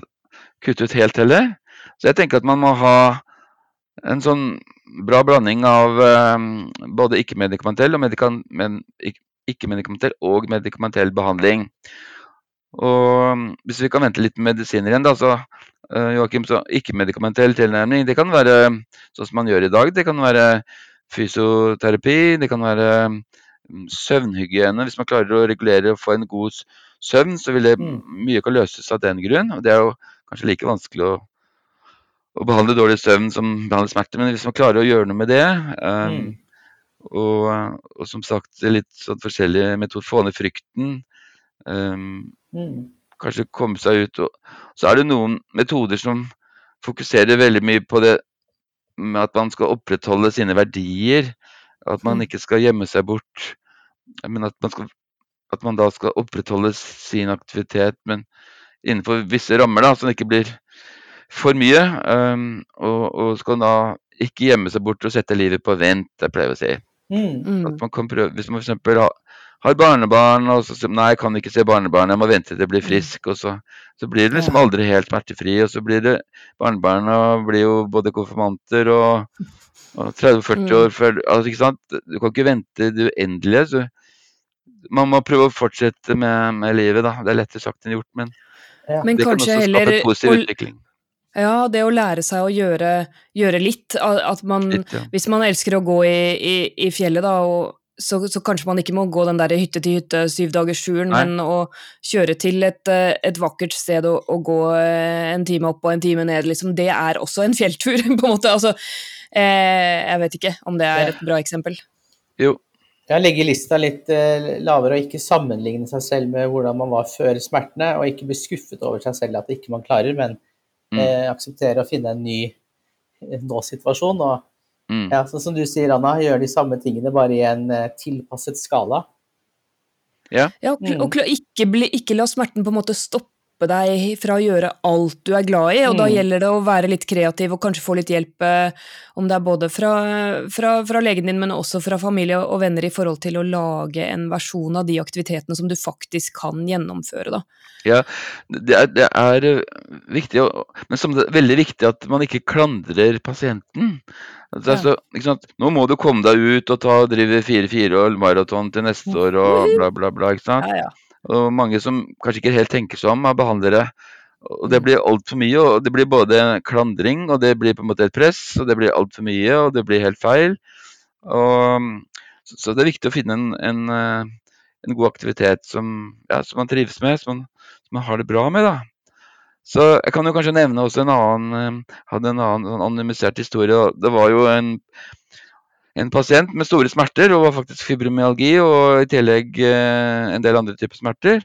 Speaker 2: kutte ut helt heller. Så jeg tenker at man må ha en sånn bra blanding av um, både ikke-medikamentell og ikke-medikamentell og medikamentell behandling. Og um, hvis vi kan vente litt med medisiner igjen, da, så Joakim, Joachim, så ikke-medikamentell tilnærming, det kan være sånn som man gjør i dag. Det kan være fysioterapi, det kan være søvnhygiene. Hvis man klarer å regulere og få en god søvn, så vil det mm. mye kan løses av den grunn. Og det er jo kanskje like vanskelig å, å behandle dårlig søvn som behandle smerter, men hvis man klarer å gjøre noe med det um, mm. og, og, som sagt litt sånn forskjellige metoder, få ned frykten um, Mm. Kanskje komme seg ut. Og så er det noen metoder som fokuserer veldig mye på det med at man skal opprettholde sine verdier. At man mm. ikke skal gjemme seg bort. Men at man, skal, at man da skal opprettholde sin aktivitet, men innenfor visse rammer, da, så det ikke blir for mye. Um, og, og, skal da ikke gjemme seg bort og sette livet på vent, jeg pleier å si. Mm. At man kan prøve, hvis man f.eks. har barnebarn, og så nei, jeg kan ikke se barnebarn, jeg må vente til jeg blir mm. frisk. Og så, så blir det liksom aldri helt smertefri. Og så blir det Barnebarna blir jo både konfirmanter og, og 30-40 mm. år før altså, ikke sant? Du kan ikke vente det uendelige. Så man må prøve å fortsette med, med livet, da. Det er lettere sagt enn gjort, men,
Speaker 1: ja. men
Speaker 2: det kan også skape en positiv utvikling.
Speaker 1: Ja, det å lære seg å gjøre, gjøre litt. At man, litt, ja. Hvis man elsker å gå i, i, i fjellet, da, og så, så, kanskje man ikke må gå den der hytte til hytte syv dagers turen, men å kjøre til et, eh, et vakkert sted og, og, gå eh, en time opp og en time ned, liksom, det er også en fjelltur, på en måte. Altså, eh, jeg vet ikke om det er et bra eksempel.
Speaker 2: Jo.
Speaker 3: Ja, legge lista litt eh, lavere og ikke sammenligne seg selv med hvordan man var før smertene, og ikke bli skuffet over seg selv at ikke man klarer, men
Speaker 2: Mm.
Speaker 3: eh, akseptere å finne en ny eh, nå-situasjon. Og
Speaker 2: Mm.
Speaker 3: ja, sånn som du sier, Anna, gjør de samme tingene bare i en eh, tilpasset skala.
Speaker 1: Ja, og, kl-
Speaker 3: Mm.
Speaker 1: og kl- ikke, bli, ikke la smerten på en måte stoppe deg fra å gjøre alt du er glad i, og da
Speaker 3: Mm.
Speaker 1: gjelder det å være litt kreativ og kanskje få litt hjelp, eh, om det er både fra, fra, fra legen din, men også fra familie og venner i forhold til å lage en versjon av de aktivitetene som du faktisk kan gjennomføre, da.
Speaker 2: Ja, det er, det er eh, viktig, men som det er veldig viktig at man ikke klandrer pasienten. Altså,
Speaker 1: Ja.
Speaker 2: Nå må du komme deg ut og ta, drive 4-4 og maraton til neste år og bla, bla, bla. ikke sant?
Speaker 1: Ja, ja.
Speaker 2: Og mange som kanskje ikke helt tenker seg om, av behandlere. Og det blir altfor mye. og Det blir både klandring, og det blir på en måte et press, og det blir altfor mye, og det blir helt feil. Og, så, så det er viktig å finne en, en, eh, en god aktivitet som, ja, som man trives med, som man, som man har det bra med. da. Så jeg kan jo kanskje nevne også en annen, eh, hadde en annen sånn anonymisert historie. Det var jo en, en pasient med store smerter, og var faktisk fibromyalgi, og i tillegg eh, en del andre typer smerter.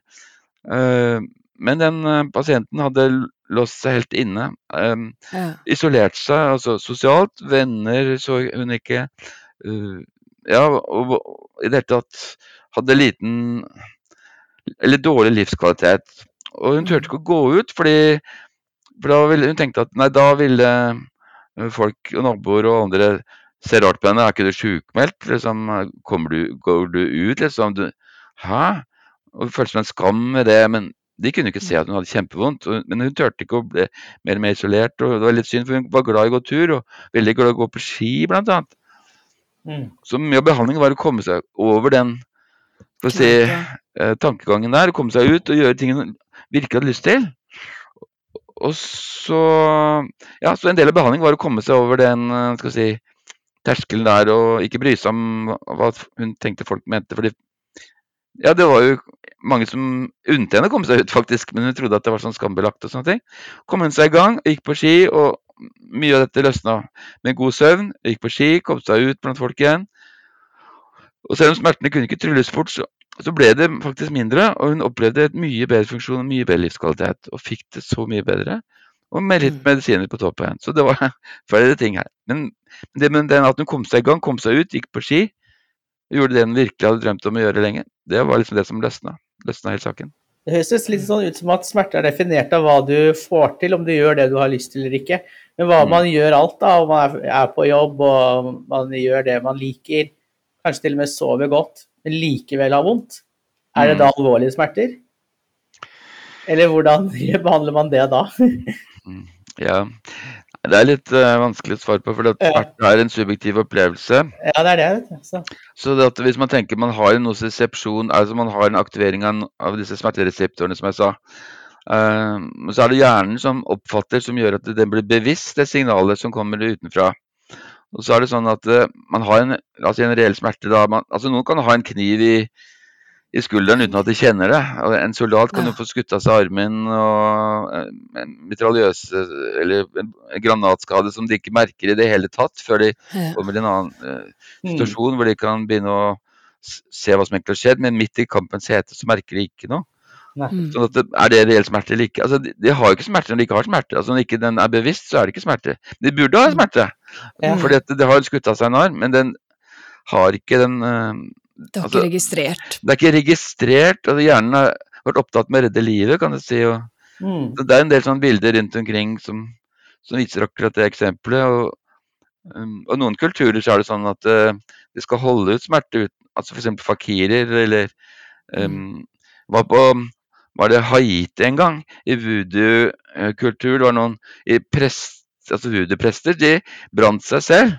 Speaker 2: Eh, men den eh, pasienten hadde låst seg helt inne.
Speaker 1: Ja.
Speaker 2: isolert seg, altså sosialt. Venner så hun ikke. ja, og, i det hele tatt hadde liten eller dårlig livskvalitet. Og hun turte ikke å gå ut, fordi for ville, hun tenkte at nei, da ville folk og naboer og andre se rart på henne. Er ikke du sjukmeldt? Liksom, du, går du ut? Liksom, du, Hæ? Og det føltes som en skam med det. men de kunne ikke se at hun hadde kjempevondt, og- men hun turte ikke å bli mer og mer isolert. og Det var litt synd, for hun var glad i å gå tur, og veldig glad i å gå på ski, annet.
Speaker 3: Mm.
Speaker 2: Så mye av behandlingen var å komme seg over den for å si, eh, tankegangen der, komme seg ut og gjøre ting hun virkelig hadde lyst til. Og så Ja, så en del av behandlingen var å komme seg over den eh, skal vi si, terskelen der og ikke bry seg om hva hun tenkte folk mente. fordi ja, det var jo mange som unnte henne å komme seg ut, faktisk, men hun trodde at det var sånn skambelagt og sånne ting. Kom hun seg i gang, gikk på ski, og mye av dette løsna med god søvn. Gikk på ski, kom seg ut blant folk igjen. Og selv om smertene kunne ikke trylles fort, så, så ble det faktisk mindre, og hun opplevde et mye bedre funksjon og mye bedre livskvalitet, og fikk det så mye bedre. Og med litt
Speaker 1: Mm.
Speaker 2: medisiner på toppen igjen. Så det var flere ting her. Men det med den at hun kom seg i gang, kom seg ut, gikk på ski, gjorde det hun virkelig hadde drømt om å gjøre lenge, det var liksom det som løsna. Løsna hele saken.
Speaker 3: Det høres litt sånn ut som at smerte er definert av hva du får til, om du gjør det du har lyst til eller ikke. Men hva
Speaker 2: Mm.
Speaker 3: man gjør alt, da, om man er- er på jobb og man gjør det man liker, kanskje til og med sover godt, men likevel har vondt, er det
Speaker 2: Mm.
Speaker 3: da alvorlige smerter? Eller hvordan behandler man det da?
Speaker 2: Ja. Det er litt uh, vanskelig å svare på, for det
Speaker 3: Ja.
Speaker 2: er en subjektiv opplevelse.
Speaker 3: Ja, det er det, vet du. Så.
Speaker 2: Så det at hvis man tenker man har en nosicepsjon, altså man har en aktivering av, av disse smertereseptorene, som jeg sa, uh, så er det hjernen som oppfatter, som gjør at den blir bevisst det signalet som kommer utenfra. Og så er det sånn at uh, man har en, altså en reell smerte da, man, altså noen kan ha en kniv i, i skulderen uten at de kjenner det. Og en soldat kan jo få skutt av seg armen og eh, en mitraljøse eller en granatskade som de ikke merker i det hele tatt, før de
Speaker 1: Ja.
Speaker 2: kommer i en annen eh,
Speaker 3: Mm.
Speaker 2: situasjon hvor de kan begynne å se hva som egentlig har skjedd, men midt i kampens hete så merker de ikke noe.
Speaker 1: Mm.
Speaker 2: Sånn at det, Er det reell smerte eller ikke? Altså, de, de har jo ikke smerte når de ikke har smerte. Altså, Når ikke den er bevisst, så er det ikke smerte. De burde ha smerte,
Speaker 3: Ja.
Speaker 2: fordi at det har skutt av seg en arm, men den har ikke den eh,
Speaker 1: Det har
Speaker 2: Altså-
Speaker 1: ikke registrert.
Speaker 2: Det er ikke registrert. altså Hjernen har vært opptatt med å redde livet, kan du si. og
Speaker 3: Mm.
Speaker 2: så Det er en del sånne bilder rundt omkring som, som viser akkurat det eksempelet. Og, um, og noen kulturer så er det sånn at uh, de skal holde ut smerte ut, altså F.eks. fakirer eller um, var på var det Haiti en gang, i voodoo-kultur. Det var noen i prest, altså voodoo-prester de brant seg selv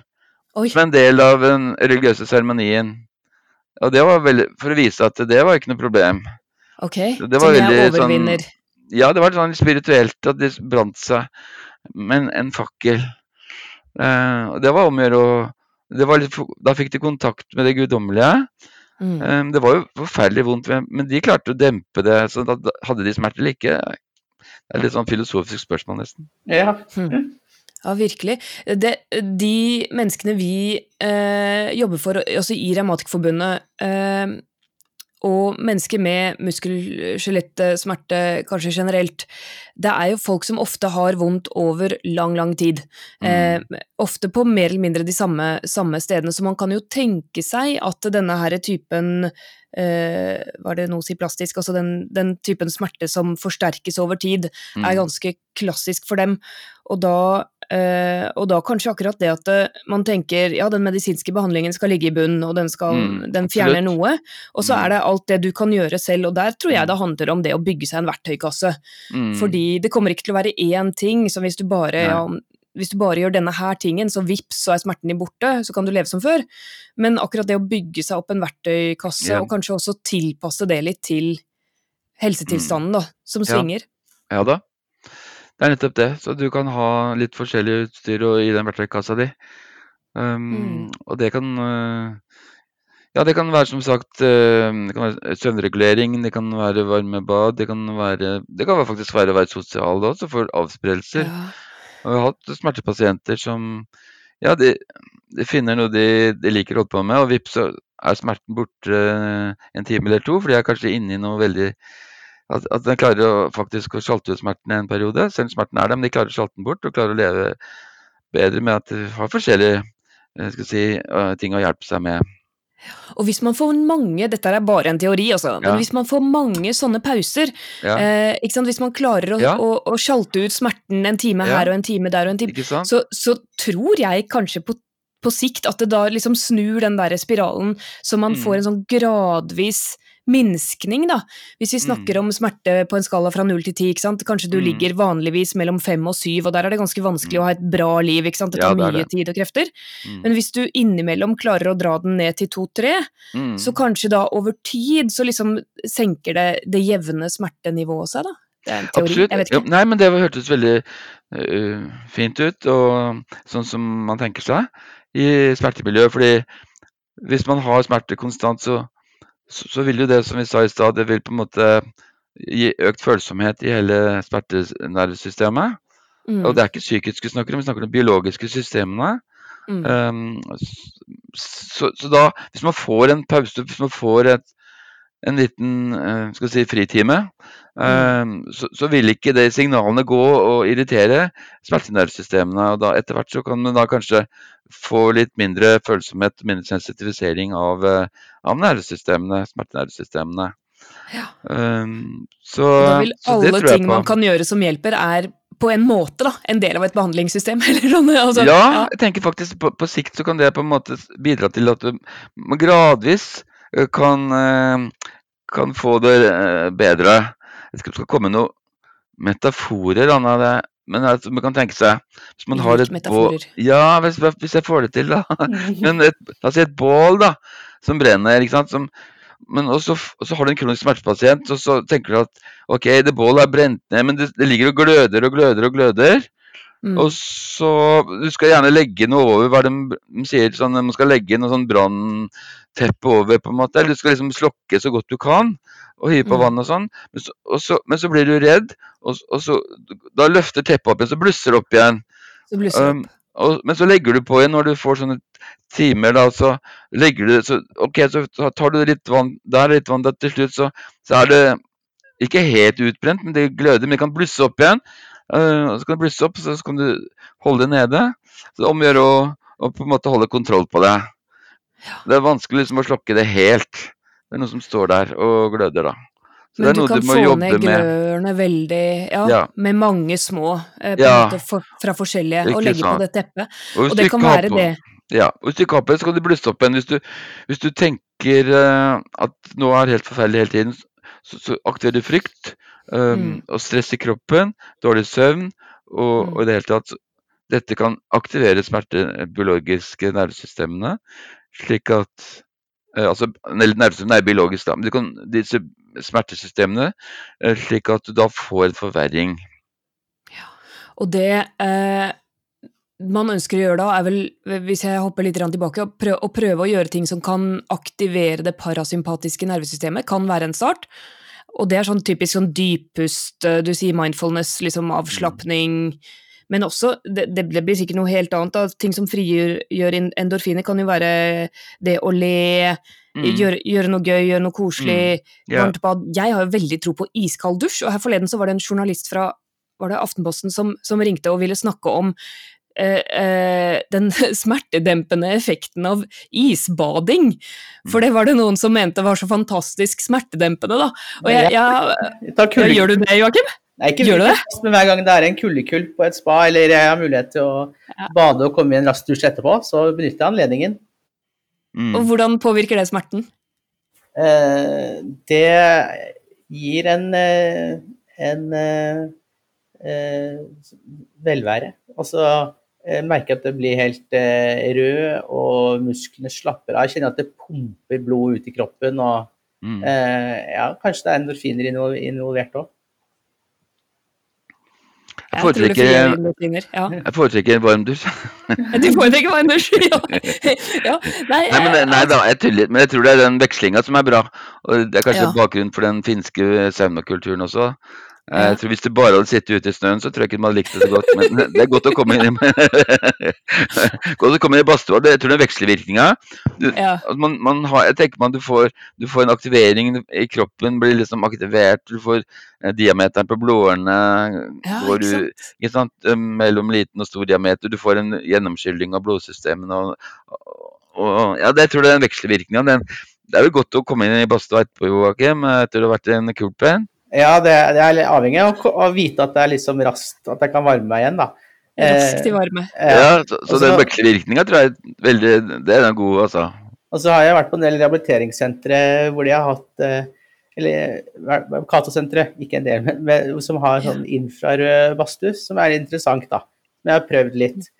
Speaker 1: Oi.
Speaker 2: som en del av den religiøse seremonien. Og det var veldig, For å vise at det var ikke noe problem.
Speaker 1: Ok,
Speaker 2: Så det var
Speaker 1: jeg
Speaker 2: overvinner. sånn-
Speaker 1: overvinner.
Speaker 2: Ja, det var sånn litt spirituelt at de brant seg med en, fakkel. Eh, og det var om å gjøre å det var litt, Da fikk de kontakt med det guddommelige.
Speaker 1: Mm.
Speaker 2: Eh, det var jo forferdelig vondt, men- de klarte å dempe det. Så da, hadde de smerte eller ikke? Det er litt sånn filosofisk spørsmål, nesten.
Speaker 3: Ja.
Speaker 1: Hmm. Ja, virkelig. Det, de menneskene vi eh, jobber for, også i Revmatikerforbundet, eh, og mennesker med muskel-skjelettsmerte kanskje generelt, det er jo folk som ofte har vondt over lang, lang tid. Mm. Eh, ofte på mer eller mindre de samme, samme, stedene, så man kan jo tenke seg at denne her typen eh, Var det noe å si plastisk? Altså den, den, typen smerte som forsterkes over tid, mm. er ganske klassisk for dem. Og da Uh, og da kanskje akkurat det at uh, man tenker ja, den medisinske behandlingen skal ligge i bunnen, og den, skal, mm, den fjerner noe. Og så mm. er det alt det du kan gjøre selv, og der tror jeg mm. det handler om det å bygge seg en verktøykasse. Mm. Fordi det kommer ikke til å være én ting, som hvis du bare ja, hvis du bare gjør denne her tingen, så vips, så er smerten din borte, så kan du leve som før. Men akkurat det å bygge seg opp en verktøykasse, yeah. og kanskje også tilpasse det litt til helsetilstanden, da, som svinger.
Speaker 2: Ja, ja da. Det er nettopp det. Så du kan ha litt forskjellig utstyr i den verktøykassa di. Um, mm. Og det kan uh, Ja, det kan være som sagt uh, det kan være søvnregulering, det kan være varme bad, det kan være Det kan faktisk være å være sosial da, så får avspredelser. Ja. Og jeg har hatt smertepasienter som Ja, de, de finner noe de, de, liker å holde på med, og vips, så er smerten borte en time eller to, for de er kanskje inne i noe veldig at, at den klarer å faktisk å sjalte ut smerten en periode. Selv om smerten er der, men de klarer å sjalte den bort og klarer å leve bedre med at de har forskjellige eh, si, eh, ting å hjelpe seg med.
Speaker 1: Og hvis man får mange, dette er bare en teori, altså, men hvis man får mange sånne pauser, ja. eh, hvis man klarer å, ja. å, å, sjalte ut smerten en time her og en time der og en time, så, så, tror jeg kanskje på, på, sikt at det da liksom snur den der spiralen, så man mm. får en sånn gradvis minskning, da. Hvis vi snakker mm. om smerte på en skala fra null til ti, kanskje du mm. ligger vanligvis mellom fem og syv, og der er det ganske vanskelig å ha et bra liv, ikke sant. Det tar ja, det mye det. tid og krefter. Mm. Men hvis du innimellom klarer å dra den ned til to-tre, mm. så kanskje da over tid så liksom senker det det jevne smertenivået seg, da. Det er en teori, Absolutt.
Speaker 2: Ja, nei, men det hørtes veldig uh, fint ut, og sånn som man tenker seg i smertemiljøet. fordi hvis man har smerte konstant, så så, så, vil jo det som vi sa i stad, det vil på en måte gi økt følsomhet i hele smertenervesystemet. Mm. Og det er ikke psykisk vi snakker om, vi snakker om de biologiske systemene. Mm. Um, så, så, da, hvis man får en pause, hvis man får et, en liten uh, skal si, fritime, mm. så, så, vil ikke de signalene gå og irritere smertenervesystemene. Og da, etter hvert så kan man da kanskje få litt mindre følsomhet, mindre sensitivisering av, uh, av nervesystemene, smertenervesystemene.
Speaker 1: Ja. Um, så, da vil alle ting man kan gjøre som hjelper, er på en måte da, en del av et behandlingssystem?
Speaker 2: Altså, ja, ja, jeg tenker faktisk på, på, sikt så kan det på en måte bidra til at man gradvis eh, kan, eh, kan få det eh, bedre. Jeg skal, skal komme noen metaforer, Anna. Det, men altså, man kan tenke seg Hvis man har et bål Ja, hvis, hvis, jeg får det til, da. men et, si et bål da, som brenner, ikke sant. Som, men også, så har du en kronisk smertepasient, og så tenker du at ok, det bålet er brent ned, men det, det, ligger og gløder og gløder og gløder. Mm. Og så Du skal gjerne legge noe over hva de, de sier, sånn, man skal legge noe sånn brannteppe over, på en måte. Eller du skal liksom slokke så godt du kan, og hive på mm. vann og sånn. Men så, og så, men så, blir du redd, og, og så Da løfter teppet opp igjen, så blusser det opp igjen.
Speaker 1: Så blusser um.
Speaker 2: Og, men så legger du på igjen når du får sånne timer, da, så legger du så, Ok, så tar du litt vann der, litt vann der, til slutt så, så er det ikke helt utbrent, men det gløder, men det kan blusse opp igjen. Uh, så kan du blusse opp, så, så kan du holde det nede. Så det omgjør å, å på en måte holde kontroll på det. Det er vanskelig liksom å slokke det helt. Det er noe som står der og gløder, da.
Speaker 1: Så Men du kan du få ned glørne veldig, ja, ja, med mange små eh, ja. måte, for, fra forskjellige, og legge sant? på det teppet. Og, og det kan være på, det.
Speaker 2: Ja, og hvis du ikke har på det, så kan du blusse opp igjen. Hvis du, hvis du tenker uh, at noe er helt forferdelig hele tiden, så, så aktiverer du frykt um, og stress i kroppen, dårlig søvn, og, mm. og, i det hele tatt Dette kan aktivere smertebiologiske nervesystemene, slik at uh, Altså, nervesystemene er biologisk, da, men kan, disse smertesystemene, uh, slik at du da får en forverring.
Speaker 1: Ja, og det eh man ønsker å gjøre da, er vel, hvis jeg hopper litt tilbake, å prøve, å prøve, å gjøre ting som kan aktivere det parasympatiske nervesystemet, kan være en start. Og det er sånn typisk sånn dyppust, du sier mindfulness, liksom avslapning, men også det, det blir sikkert noe helt annet. Da. Ting som frigjør endorfiner, kan jo være det å le, mm. gjøre, gjøre, noe gøy, gjøre noe koselig, mm. yeah. bad. Jeg har jo veldig tro på iskald dusj, og her forleden så var det en journalist fra var det Aftenposten som, som ringte og ville snakke om Eh, eh, den smertedempende effekten av isbading. For det var det noen som mente var så fantastisk smertedempende, da. Og jeg, jeg, jeg Gjør du det, Joakim?
Speaker 3: Nei, ikke Gjør du det? Men hver gang det er en kuldekull på et spa, eller jeg har mulighet til å ja. bade og komme i en rask dusj etterpå, så benytter jeg anledningen.
Speaker 1: Mm. Og hvordan påvirker det smerten?
Speaker 3: Eh, det gir en, eh, en eh, velvære. Altså jeg eh, merker at det blir helt eh, rød, og musklene slapper av. Jeg kjenner at det pumper blod ut i kroppen. og mm. eh, ja, Kanskje det er endorfiner involvert òg.
Speaker 2: Jeg foretrekker, jeg foretrekker varm dusj.
Speaker 1: Du foretrekker varm dusj, ja. ja.
Speaker 2: Nei, nei, men, nei da, jeg tuller. Men jeg tror det er den vekslinga som er bra. Og det er kanskje ja. bakgrunnen for den finske saunakulturen også. Eh, jeg tror Hvis du bare hadde sittet ute i snøen, så tror jeg ikke man likte det så godt. Men det er godt å komme inn i godt å komme inn i badstua. Jeg tror det er vekselvirkninga. Ja. Man, man har, jeg tenker man du får, du får en aktivering i kroppen, blir liksom aktivert. Du får eh, diameteren på blodårene ja, går du, ikke sant? Eh, mellom liten og stor diameter. Du får en gjennomskylling av blodsystemene. Og, og, ja, det, jeg tror det er en vekslevirkning. Det er vel godt å komme inn i badstua etterpå, Joakim, etter å ha vært en kult en.
Speaker 3: Ja, det, det er avhengig av å, vite at det er liksom raskt, at jeg kan varme meg igjen, da.
Speaker 1: Raskt i eh, varme.
Speaker 2: Ja, så, så den vekselvirkninga tror jeg veldig, det er den gode, altså.
Speaker 3: Og så har jeg vært på en del rehabiliteringssentre hvor de har hatt eh, eller Cato-sentre, ikke en del, men, men, som har sånn infrarød badstue, som er interessant, da. Som jeg har prøvd litt.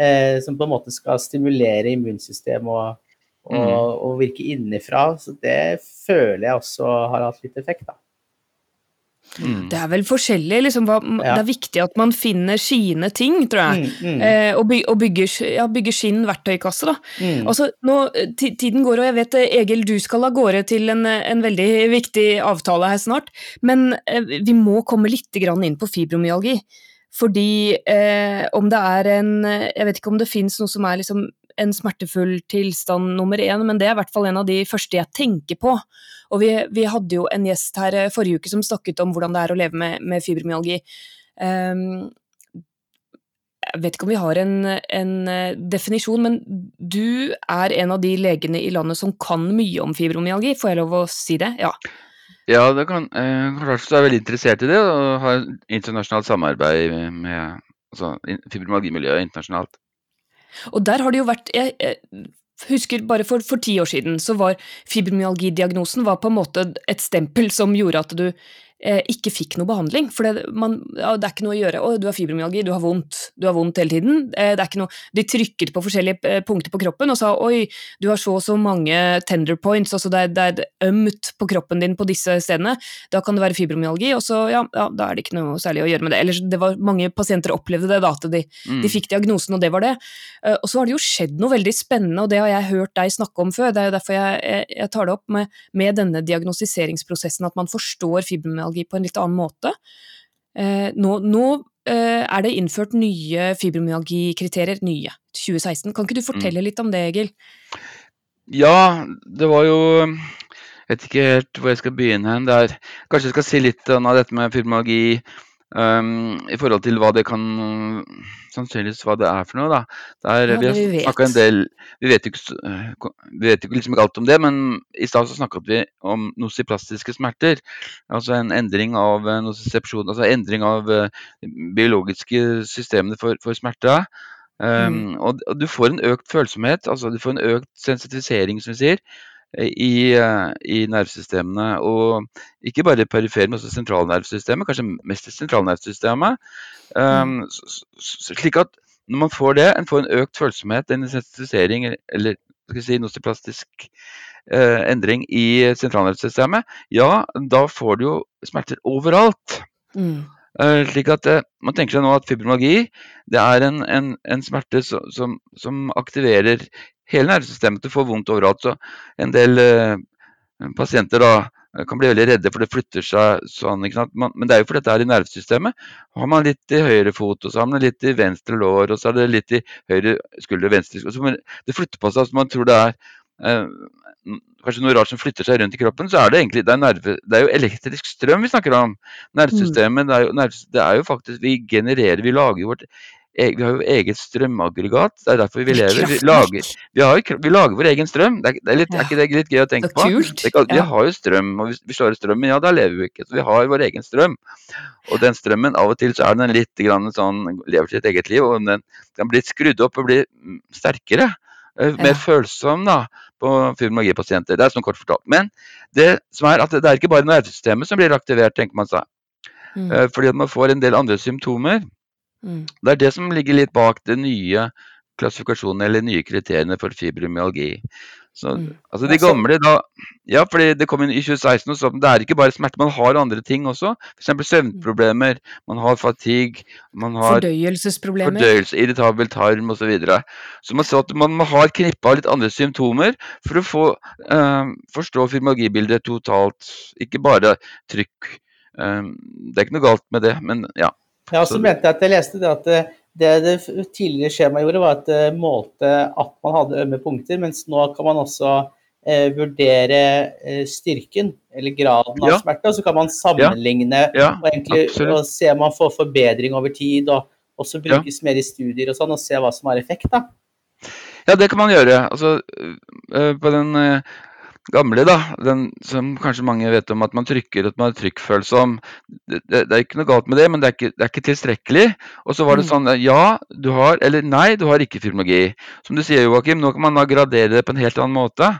Speaker 3: Eh, som på en måte skal stimulere immunsystemet og, og, mm. og virke innenfra. Så det føler jeg også har hatt litt effekt, da.
Speaker 1: Mm. Det er vel forskjellig, liksom, hva, ja. Det er viktig at man finner sine ting, tror jeg. Mm, mm. Eh, og, by, og bygger, ja, bygger, sin verktøykasse, da. Mm. Altså, nå, tiden går, og jeg vet eh, Egil, du skal av gårde til en, en, veldig viktig avtale her snart. Men eh, vi må komme litt inn på fibromyalgi. Fordi eh, om det er en Jeg vet ikke om det fins noe som er liksom en smertefull tilstand nummer én, men det er i hvert fall en av de første jeg tenker på. Og vi, vi hadde jo en gjest her eh, forrige uke som snakket om hvordan det er å leve med, med fibromyalgi. Um, jeg vet ikke om vi har en, en, eh, definisjon, men du er en av de legene i landet som kan mye om fibromyalgi, får jeg lov å si det? Ja.
Speaker 2: Ja, det kan, eh, klart du er veldig interessert i det, og har internasjonalt samarbeid med altså, fibromyalgimiljøet internasjonalt.
Speaker 1: Og der har det jo vært Jeg, jeg husker bare for, for ti år siden så var fibromyalgidiagnosen var på en måte et stempel som gjorde at du ikke fikk noe behandling. For det, man, ja, det, er ikke noe å gjøre. 'Å, du har fibromyalgi, du har vondt, du har vondt hele tiden'. Eh, det er ikke noe, de trykket på forskjellige eh, punkter på kroppen og sa 'oi, du har så og så mange tender points', altså det er, det er ømt på kroppen din på disse stedene. Da kan det være fibromyalgi, og så ja, ja, da er det ikke noe særlig å gjøre med det. Eller det var mange pasienter opplevde det da, at de, mm. de fikk diagnosen, og det var det. Eh, og så har det jo skjedd noe veldig spennende, og det har jeg hørt deg snakke om før. Det er jo derfor jeg, jeg, jeg tar det opp med, med denne diagnostiseringsprosessen, at man forstår fibromyalgi fibromyalgi på en litt annen måte. Eh, nå, nå eh, er det innført nye fibromyalgikriterier, nye, 2016. Kan ikke du fortelle mm. litt om det, Egil?
Speaker 2: Ja, det var jo Jeg vet ikke helt hvor jeg skal begynne hen. Kanskje jeg skal si litt om dette med fibromyalgi Um, I forhold til hva det kan Sannsynligvis hva det er for noe, da. Der, ja, vi har snakka en del Vi vet jo ikke, vi vet ikke liksom alt om det, men i stad så snakket vi om nosiplastiske smerter. Altså en endring av nosisepsjon, altså endring av uh, biologiske systemene for, for smerte. Um, mm. og, og, du får en økt følsomhet, altså du får en økt sensitifisering, som vi sier i, eh, i, nervesystemene. Og ikke bare perifere, men også sentralnervesystemet, kanskje mest sentralnervesystemet. Um, slik at når man får det, en får en økt følsomhet, en sensitisering eller skal si, nostoplastisk eh, endring i sentralnervesystemet, ja, da får du jo smerter overalt. Mm. Uh, slik at uh, Man tenker seg nå at fibromyalgi det er en, en, en smerte som, som, som, aktiverer hele nervesystemet. Får vondt overalt. Så en del eh, pasienter da eh, kan bli veldig redde, for det flytter seg sånn. Man, men det er jo fordi dette er i nervesystemet. Har man litt i høyre fot, og så har man litt i venstre lår, og så er det litt i høyre skulder, venstre skulder. Det flytter på seg, så man tror det er eh, kanskje noe rart som flytter seg rundt i kroppen, så er det egentlig det er, nerve, det er jo elektrisk strøm vi snakker om. Nervesystemet, det er jo, nerve, det er jo faktisk Vi genererer, vi lager vårt vi har jo eget strømaggregat. Det er derfor vi lever. Vi lager, vi, har, vi lager vår egen strøm. Det er, det er, litt, er ikke det litt gøy å tenke på? Ikke, vi har jo strøm, og hvis vi slår ut strømmen, ja, da lever vi ikke. Så vi har vår egen strøm. Og den strømmen, av og til så er den litt grann sånn, lever sitt eget liv, og den kan bli skrudd opp og bli sterkere. Eh, mer følsom da, på fibromyalgipasienter. Det er sånn kort fortalt. Men det som er at det er ikke bare nervesystemet som blir aktivert, tenker man seg. Mm. Eh, fordi at man får en del andre symptomer. Mm. Det er det som ligger litt bak det nye klassifikasjonen eller nye kriteriene for fibromyalgi. Så, mm. altså de gamle da, Ja, fordi det kom inn i 2016 og så, det er ikke bare smerte, man har andre ting også. F.eks. søvnproblemer, man har fatigue, man har
Speaker 1: Fordøyelsesproblemer.
Speaker 2: Fordøyelse, irritabel tarm osv. Så, videre. så man så at man må ha et litt andre symptomer for å få, eh, forstå fibromyalgibildet totalt. Ikke bare trykk. Eh, det er ikke noe galt med det, men ja.
Speaker 3: Ja, så mente jeg at jeg leste det at eh, det det tidligere skjemaet gjorde, var at det målte at man hadde ømme punkter, mens nå kan man også eh, vurdere eh, styrken, eller graden av ja. smerte, og så kan man sammenligne ja. Ja, og, egentlig, og se om man får forbedring over tid, og også brukes mer i studier og sånn, og se hva som har effekt. da.
Speaker 2: Ja, det kan man gjøre. Altså, på den gamle, da, den som kanskje mange vet om at man trykker at man er trykkfølsom. Det, det, det, er ikke noe galt med det, men det er ikke, det er ikke tilstrekkelig. Og så var det mm. sånn ja, du har, eller nei, du har ikke filmologi. Som du sier, Joakim, nå kan man da gradere det på en helt annen måte.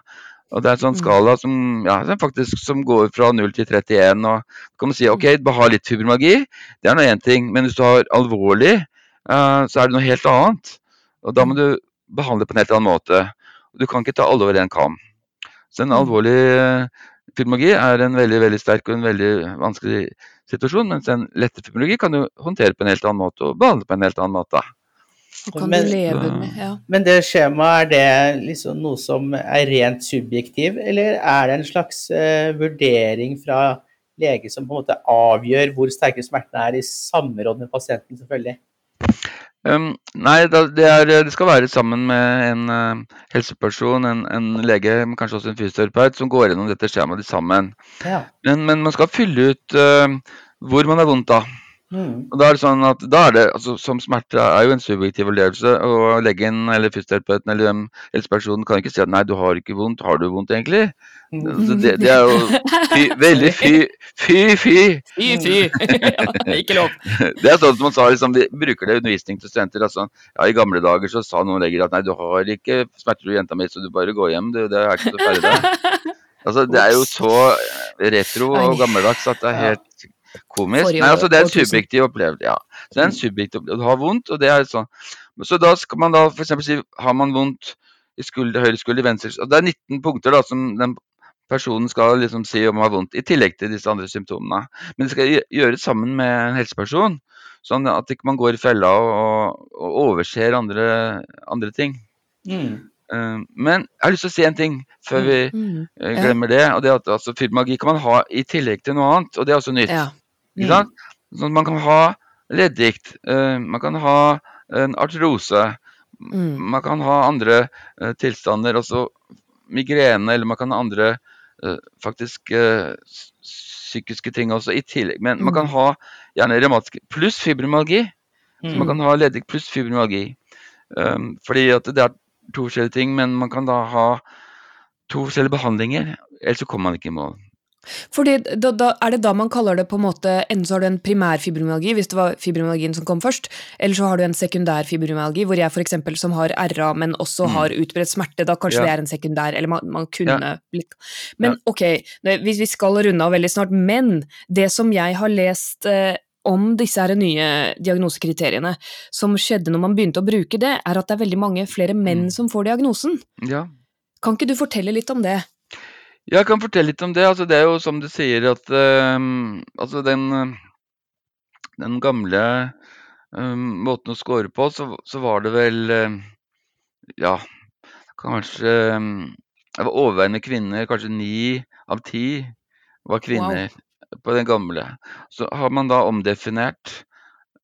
Speaker 2: Og Det er en sånn mm. skala som, ja, faktisk, som går fra 0 til 31. og kan man si ok, du mm. har litt fibromagi, det er nå én ting. Men hvis du har alvorlig, uh, så er det noe helt annet. Og Da må du behandle på en helt annen måte. Du kan ikke ta alle over én kam. Så en alvorlig eh, er en veldig veldig sterk og en veldig vanskelig situasjon, mens en lette fibromyalgi kan du håndtere på en helt annen måte og behandle på en helt annen måte.
Speaker 3: Men, med, ja. men, det skjemaet, er det liksom noe som er rent subjektiv, eller er det en slags uh, vurdering fra lege som på en måte avgjør hvor sterke smertene er, i samråd med pasienten, selvfølgelig?
Speaker 2: Um, nei, det, er, det, skal være sammen med en uh, helseperson, en, en, lege, kanskje også en fysioterapeut, som går gjennom dette skjemaet sammen. Ja. Men, men, man skal fylle ut uh, hvor man har vondt da. Mm. Og da er det sånn at da er det, altså Som smerte er jo en subjektiv opplevelse. Og legen eller fysioterapeuten eller hvem helsepersonen kan ikke si at 'nei, du har ikke vondt'. Har du vondt egentlig? Mm. Altså, det, det, er jo fy, veldig fy, fy, fy.
Speaker 1: Fy, fy. ikke lov.
Speaker 2: Det er sånn som man sa, liksom, de bruker det i undervisning til studenter. Altså, ja, I gamle dager så sa noen leger at 'nei, du har ikke smerter, du jenta mi, så du bare går hjem'. Du, det er ikke så ferdig. Altså, det er jo så retro og gammeldags at det er helt Komisk? Nei, altså det er en subjektiv opplevelse. Ja. Så det er en subjektiv opplevelse. Du har vondt, og det er sånn. Så da skal man da f.eks. si har man vondt i skulder, høyre skulder, venstre og Det er 19 punkter da som den personen skal liksom si om man har vondt, i tillegg til disse andre symptomene. Men det skal gjøres sammen med en helseperson, sånn at ikke man går i fella og, og overser andre, andre ting. Mm. Uh, men jeg har lyst til å si en ting før vi uh, glemmer det. og det at altså, Fibromagi kan man ha i tillegg til noe annet, og det er også nytt. Ja. Ikke mm. sant? Sånn man kan ha leddgikt, uh, man kan ha en artrose, mm. man kan ha andre uh, tilstander, også migrene, eller man kan ha andre uh, faktisk psykiske ting også i tillegg. Men mm. man kan mm. ha gjerne revmatiske pluss fibromyalgi. Så man mm. kan ha leddgikt pluss fibromyalgi. Um, fordi at det er to forskjellige ting, men man kan da ha to forskjellige behandlinger, ellers så kommer man ikke i mål.
Speaker 1: Fordi da, da, Er det da man kaller det på en måte Enten så har du en primær fibromyalgi, hvis det var fibromyalgien som kom først, eller så har du en sekundær fibromyalgi, hvor jeg f.eks. som har RA, men også mm. har utbredt smerte, da kanskje ja. det er en sekundær, eller man, man kunne ja. blitt Men ja. ok, vi, vi skal runde av veldig snart, men det som jeg har lest eh, om disse her nye diagnosekriteriene, som skjedde når man begynte å bruke det, er at det er veldig mange flere menn mm. som får diagnosen.
Speaker 2: Ja.
Speaker 1: Kan ikke du fortelle litt om det?
Speaker 2: Jeg kan fortelle litt om det. Altså, det er jo som du sier at uh, altså den, den gamle uh, måten å score på, så, så, var det vel uh, Ja, kanskje Det var overveiende kvinner, kanskje ni av ti var kvinner på den gamle. Så har man da omdefinert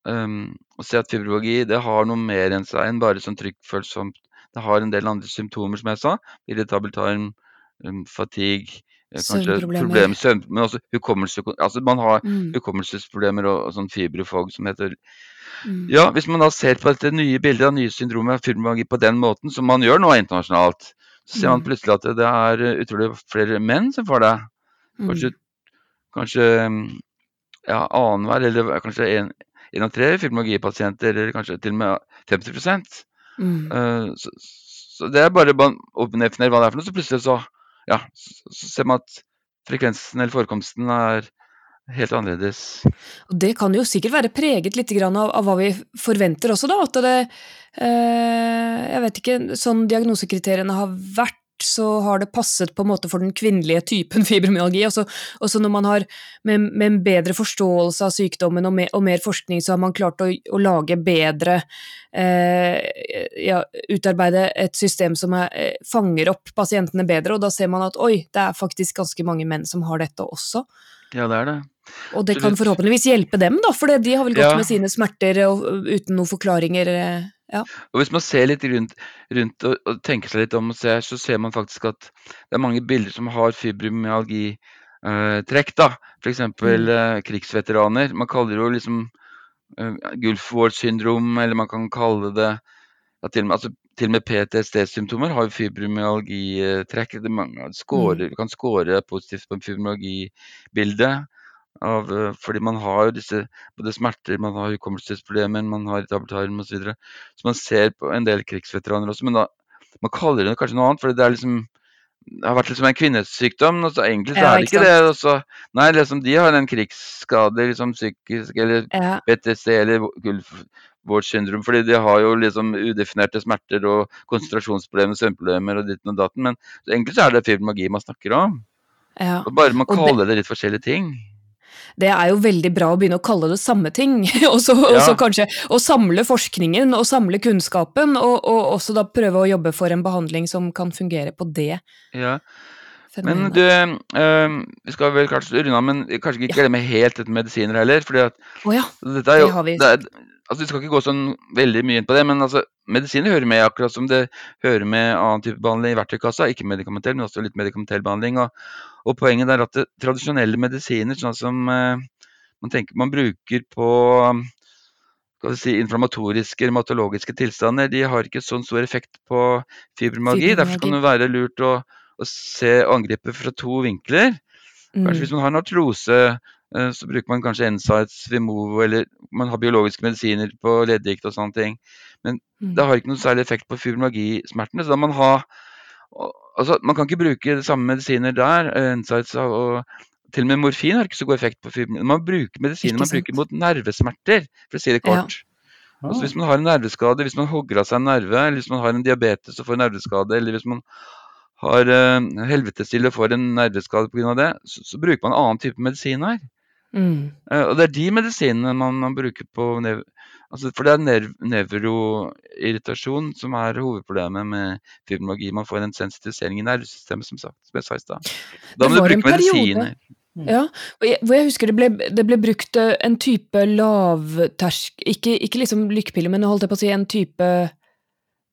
Speaker 2: um, og ser at fibrologi det har noe mer enn seg enn bare sånn trykkfølsomt. Det har en del andre symptomer, som jeg sa. Irritabel tarm, um, fatigue, eh, kanskje problem, søvn, men også hukommelse, altså man har mm. hukommelsesproblemer og, og sånn fibrofog som heter mm. Ja, hvis man da ser på dette nye bildet av nye syndromer av fibromyalgi på den måten, som man gjør nå internasjonalt, så ser man mm. plutselig at det er utrolig flere menn som får det. Mm. Kanskje, kanskje ja, annenhver, eller kanskje en, en av tre fibromyalgipasienter, eller kanskje til og med 50 mm. uh, så, så, det er bare å definere hva det er for noe, så plutselig så, ja, så, ser man at frekvensen eller forekomsten er helt annerledes.
Speaker 1: Og Det kan jo sikkert være preget litt av, av hva vi forventer også, da. At det eh, Jeg vet ikke, sånn diagnosekriteriene har vært så har det passet på en måte for den kvinnelige typen fibromyalgi. Også, også når man har med, med, en bedre forståelse av sykdommen og, med, og, mer forskning, så har man klart å, å lage bedre eh, ja, Utarbeide et system som er, eh, fanger opp pasientene bedre, og da ser man at oi, det er faktisk ganske mange menn som har dette også.
Speaker 2: Ja, det er det.
Speaker 1: Og det kan forhåpentligvis hjelpe dem, da, for de har vel gått ja. med sine smerter og, uten noen forklaringer. Eh, ja.
Speaker 2: Og Hvis man ser litt rundt, rundt og, og, tenker seg litt om, og ser, så ser man faktisk at det er mange bilder som har fibromyalgitrekk. Eh, F.eks. Mm. Eh, krigsveteraner. Man kaller det jo liksom eh, Gulf War-syndrom, eller man kan kalle det ja, til, og med, altså, til og med PTSD-symptomer har fibromyalgitrekk. Man mm. kan score positivt på en fibromyalgibilde. Av, eh, fordi man har jo disse både smerter, man har hukommelsesproblemer, man har tabletarm osv. Så, videre. så man ser på en del krigsveteraner også, men da, man kaller det kanskje noe annet. for det er liksom har vært liksom en kvinnesykdom. Altså, Egentlig så ja, er det ikke, ikke det. Også, nei, liksom, De har en krigsskade, liksom psykisk, eller ja. PTC eller gulfvårdssyndrom. fordi de har jo liksom udefinerte smerter og konsentrasjonsproblemer, søvnproblemer og ditten og datten. Men egentlig så er det fibromagi man snakker om. Ja. Bare man kaller det, det litt forskjellige ting
Speaker 1: det er jo veldig bra å begynne å kalle det samme ting. og så ja. kanskje å samle forskningen og samle kunnskapen, og, og, også da prøve å jobbe for en behandling som kan fungere på det.
Speaker 2: Ja. Men du, øh, vi skal vel kanskje runde av, men kanskje ikke glemme helt dette med medisiner heller. fordi at
Speaker 1: oh ja, dette er jo, det har vi. Det er,
Speaker 2: altså Vi skal ikke gå sånn veldig mye inn på det, men altså, medisiner hører med, akkurat som det hører med annen type behandling i verktøykassa. Ikke medikamentell, men også litt medikamentell behandling. Og, og poenget er at det, tradisjonelle medisiner, sånn som eh, man tenker man bruker på si, inflammatoriske revmatologiske tilstander, de har ikke sånn stor effekt på fibromyalgi. Derfor kan det være lurt å, å se angrepet fra to vinkler. Kanskje mm. hvis man har en artrose Eh, så bruker man kanskje Ensights, Vimovo, eller man har biologiske medisiner på leddgikt og sånne ting. Men mm. det har ikke noen særlig effekt på fibromyalgismertene. Så da man ha Altså, man kan ikke bruke de samme medisiner der. Eh, og til og med morfin har ikke så god effekt på fibromyalgi. Man bruker medisiner man bruker mot nervesmerter, for å si det kort. Ja. Altså, hvis man har en nerveskade, hvis man hogger av seg en nerve, eller hvis man har en diabetes og får nerveskade, eller hvis man har uh, helvetesille og får en nerveskade pga. det, så, så, bruker man en annen type medisin her. Mm. Uh, og det er de medisinene man, man bruker på altså, For det er nev nevroirritasjon som er hovedproblemet med fibromyalgi. Man får en sensitisering i nervesystemet, som, sagt, som jeg sa i stad. Da må du bruke medisiner.
Speaker 1: Mm. Ja, hvor jeg husker det ble, det ble brukt eh, en type lavtersk... Ikke, ikke liksom lykkepiller, men holdt jeg på å si en type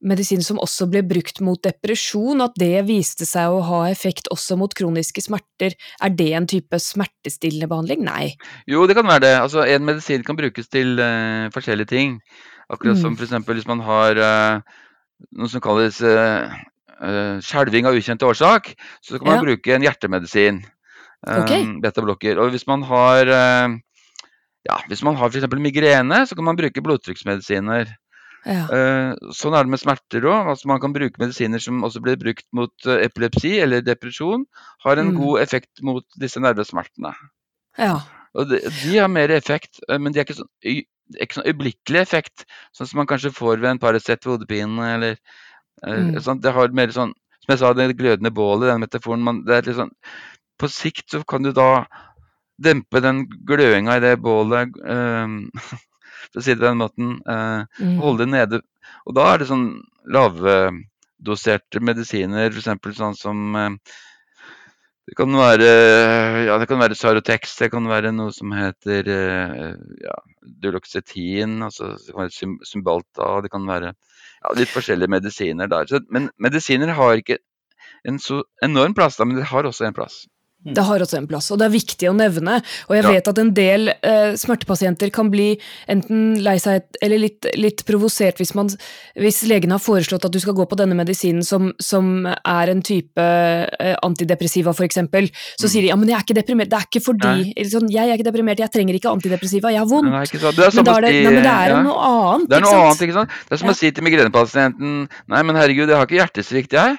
Speaker 1: medisin som også ble brukt mot depresjon, at det viste seg å ha effekt også mot kroniske smerter. Er det en type smertestillende behandling? Nei.
Speaker 2: Jo, det kan være det. Altså, en medisin kan brukes til uh, forskjellige ting. Akkurat som mm. f.eks. hvis man har uh, noe som kalles uh, skjelving av ukjent årsak, så kan man ja. bruke en hjertemedisin. Um, okay. Betablokker. Og hvis man har ja, hvis man har f.eks. migrene, så kan man bruke blodtrykksmedisiner. Ja. Uh, sånn er det med smerter òg. Altså man kan bruke medisiner som også blir brukt mot uh, epilepsi eller depresjon. Har en mm. god effekt mot disse nervesmertene.
Speaker 1: Ja.
Speaker 2: Og de, de, har mer effekt, uh, men de er ikke sånn, ikke sånn øyeblikkelig effekt, sånn som man kanskje får ved en Paracet ved hodepine. eller mm. sånn, Det har mer sånn Som jeg sa, det glødende bålet, den metaforen man, det er litt sånn, På sikt så kan du da dempe den gløinga i det bålet. for å si det på den måten. Eh, mm. Holde det nede. Og da er det sånn lavdoserte medisiner, f.eks. sånn som eh, Det kan være ja, det kan være Sarotex, det kan være noe som heter eh, ja, Duloxetin, altså det kan være Symbalta, det kan være ja, litt forskjellige medisiner der. Men medisiner har ikke en så enorm plass, da, men det har også en plass.
Speaker 1: Det har også en plass, og det er viktig å nevne. Og jeg ja. vet at en del eh, smertepasienter kan bli enten lei seg eller litt, litt provosert hvis, man, hvis legen har foreslått at du skal gå på denne medisinen som, som er en type eh, antidepressiva, f.eks. Så mm. sier de ja, men jeg er ikke deprimert, det er ikke fordi sånn, Jeg er ikke deprimert, jeg trenger ikke antidepressiva, jeg har vondt. Nei,
Speaker 2: det er, men,
Speaker 1: da er det, nei, men det er ja. noe annet.
Speaker 2: Det er noe annet, ikke sant. Det er som ja. å si til migrenepasienten nei, men herregud, jeg har ikke hjertesvikt, jeg.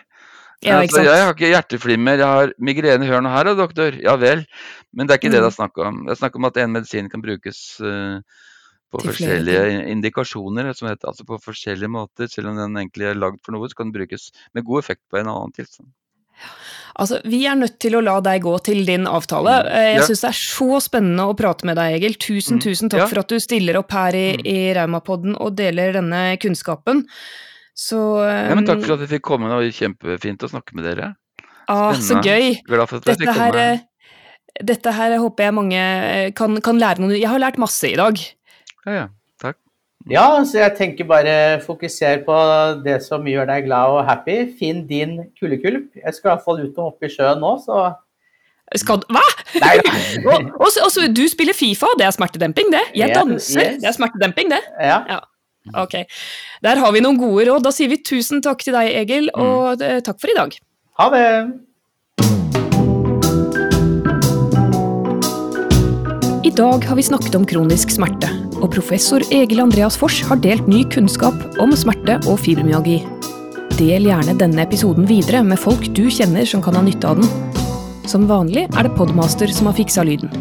Speaker 2: Ja, altså, jeg har ikke hjerteflimmer, jeg har migrene. Hør nå her da, doktor. Ja vel. Men det er ikke mm. det det er snakk om. Det er snakk om at en medisin kan brukes uh, på forskjellige indikasjoner, som heter, altså på forskjellige måter. Selv om den egentlig er lagd for noe, så kan den brukes med god effekt på en annen tilstand.
Speaker 1: Altså, Vi er nødt til å la deg gå til din avtale. Mm. Eh, jeg ja. syns det er så spennende å prate med deg, Egil. Tusen, mm. tusen takk ja. for at du stiller opp her i, mm. i Raumapodden og deler denne kunnskapen. Så um,
Speaker 2: ja, men Takk for at vi fikk komme. Det var kjempefint å snakke med dere.
Speaker 1: Ah, så gøy. Glad for at fikk komme. Her, dette her håper jeg mange eh, kan, kan, lære noe Jeg har lært masse i dag.
Speaker 2: Ja, ja. Takk.
Speaker 3: Ja, så jeg tenker bare fokuser på det som gjør deg glad og happy. Finn din kulekulp. Jeg skal i hvert fall ut og hoppe i sjøen nå, så
Speaker 1: skal, hva?! Nei, og, og, og, du spiller Fifa, det er smertedemping, det. Jeg danser, yes. det er smertedemping, det.
Speaker 3: Ja. ja.
Speaker 1: Ok. Der har vi noen gode råd. Da sier vi tusen takk til deg, Egil, mm. og mm. takk for i dag.
Speaker 3: Ha det!
Speaker 1: I dag har vi snakket om kronisk smerte, og professor Egil Andreas Fors har delt ny kunnskap om smerte og fibromyalgi. Del gjerne denne episoden videre med folk du kjenner som kan ha nytte av den. Som vanlig er det Podmaster som har fiksa lyden.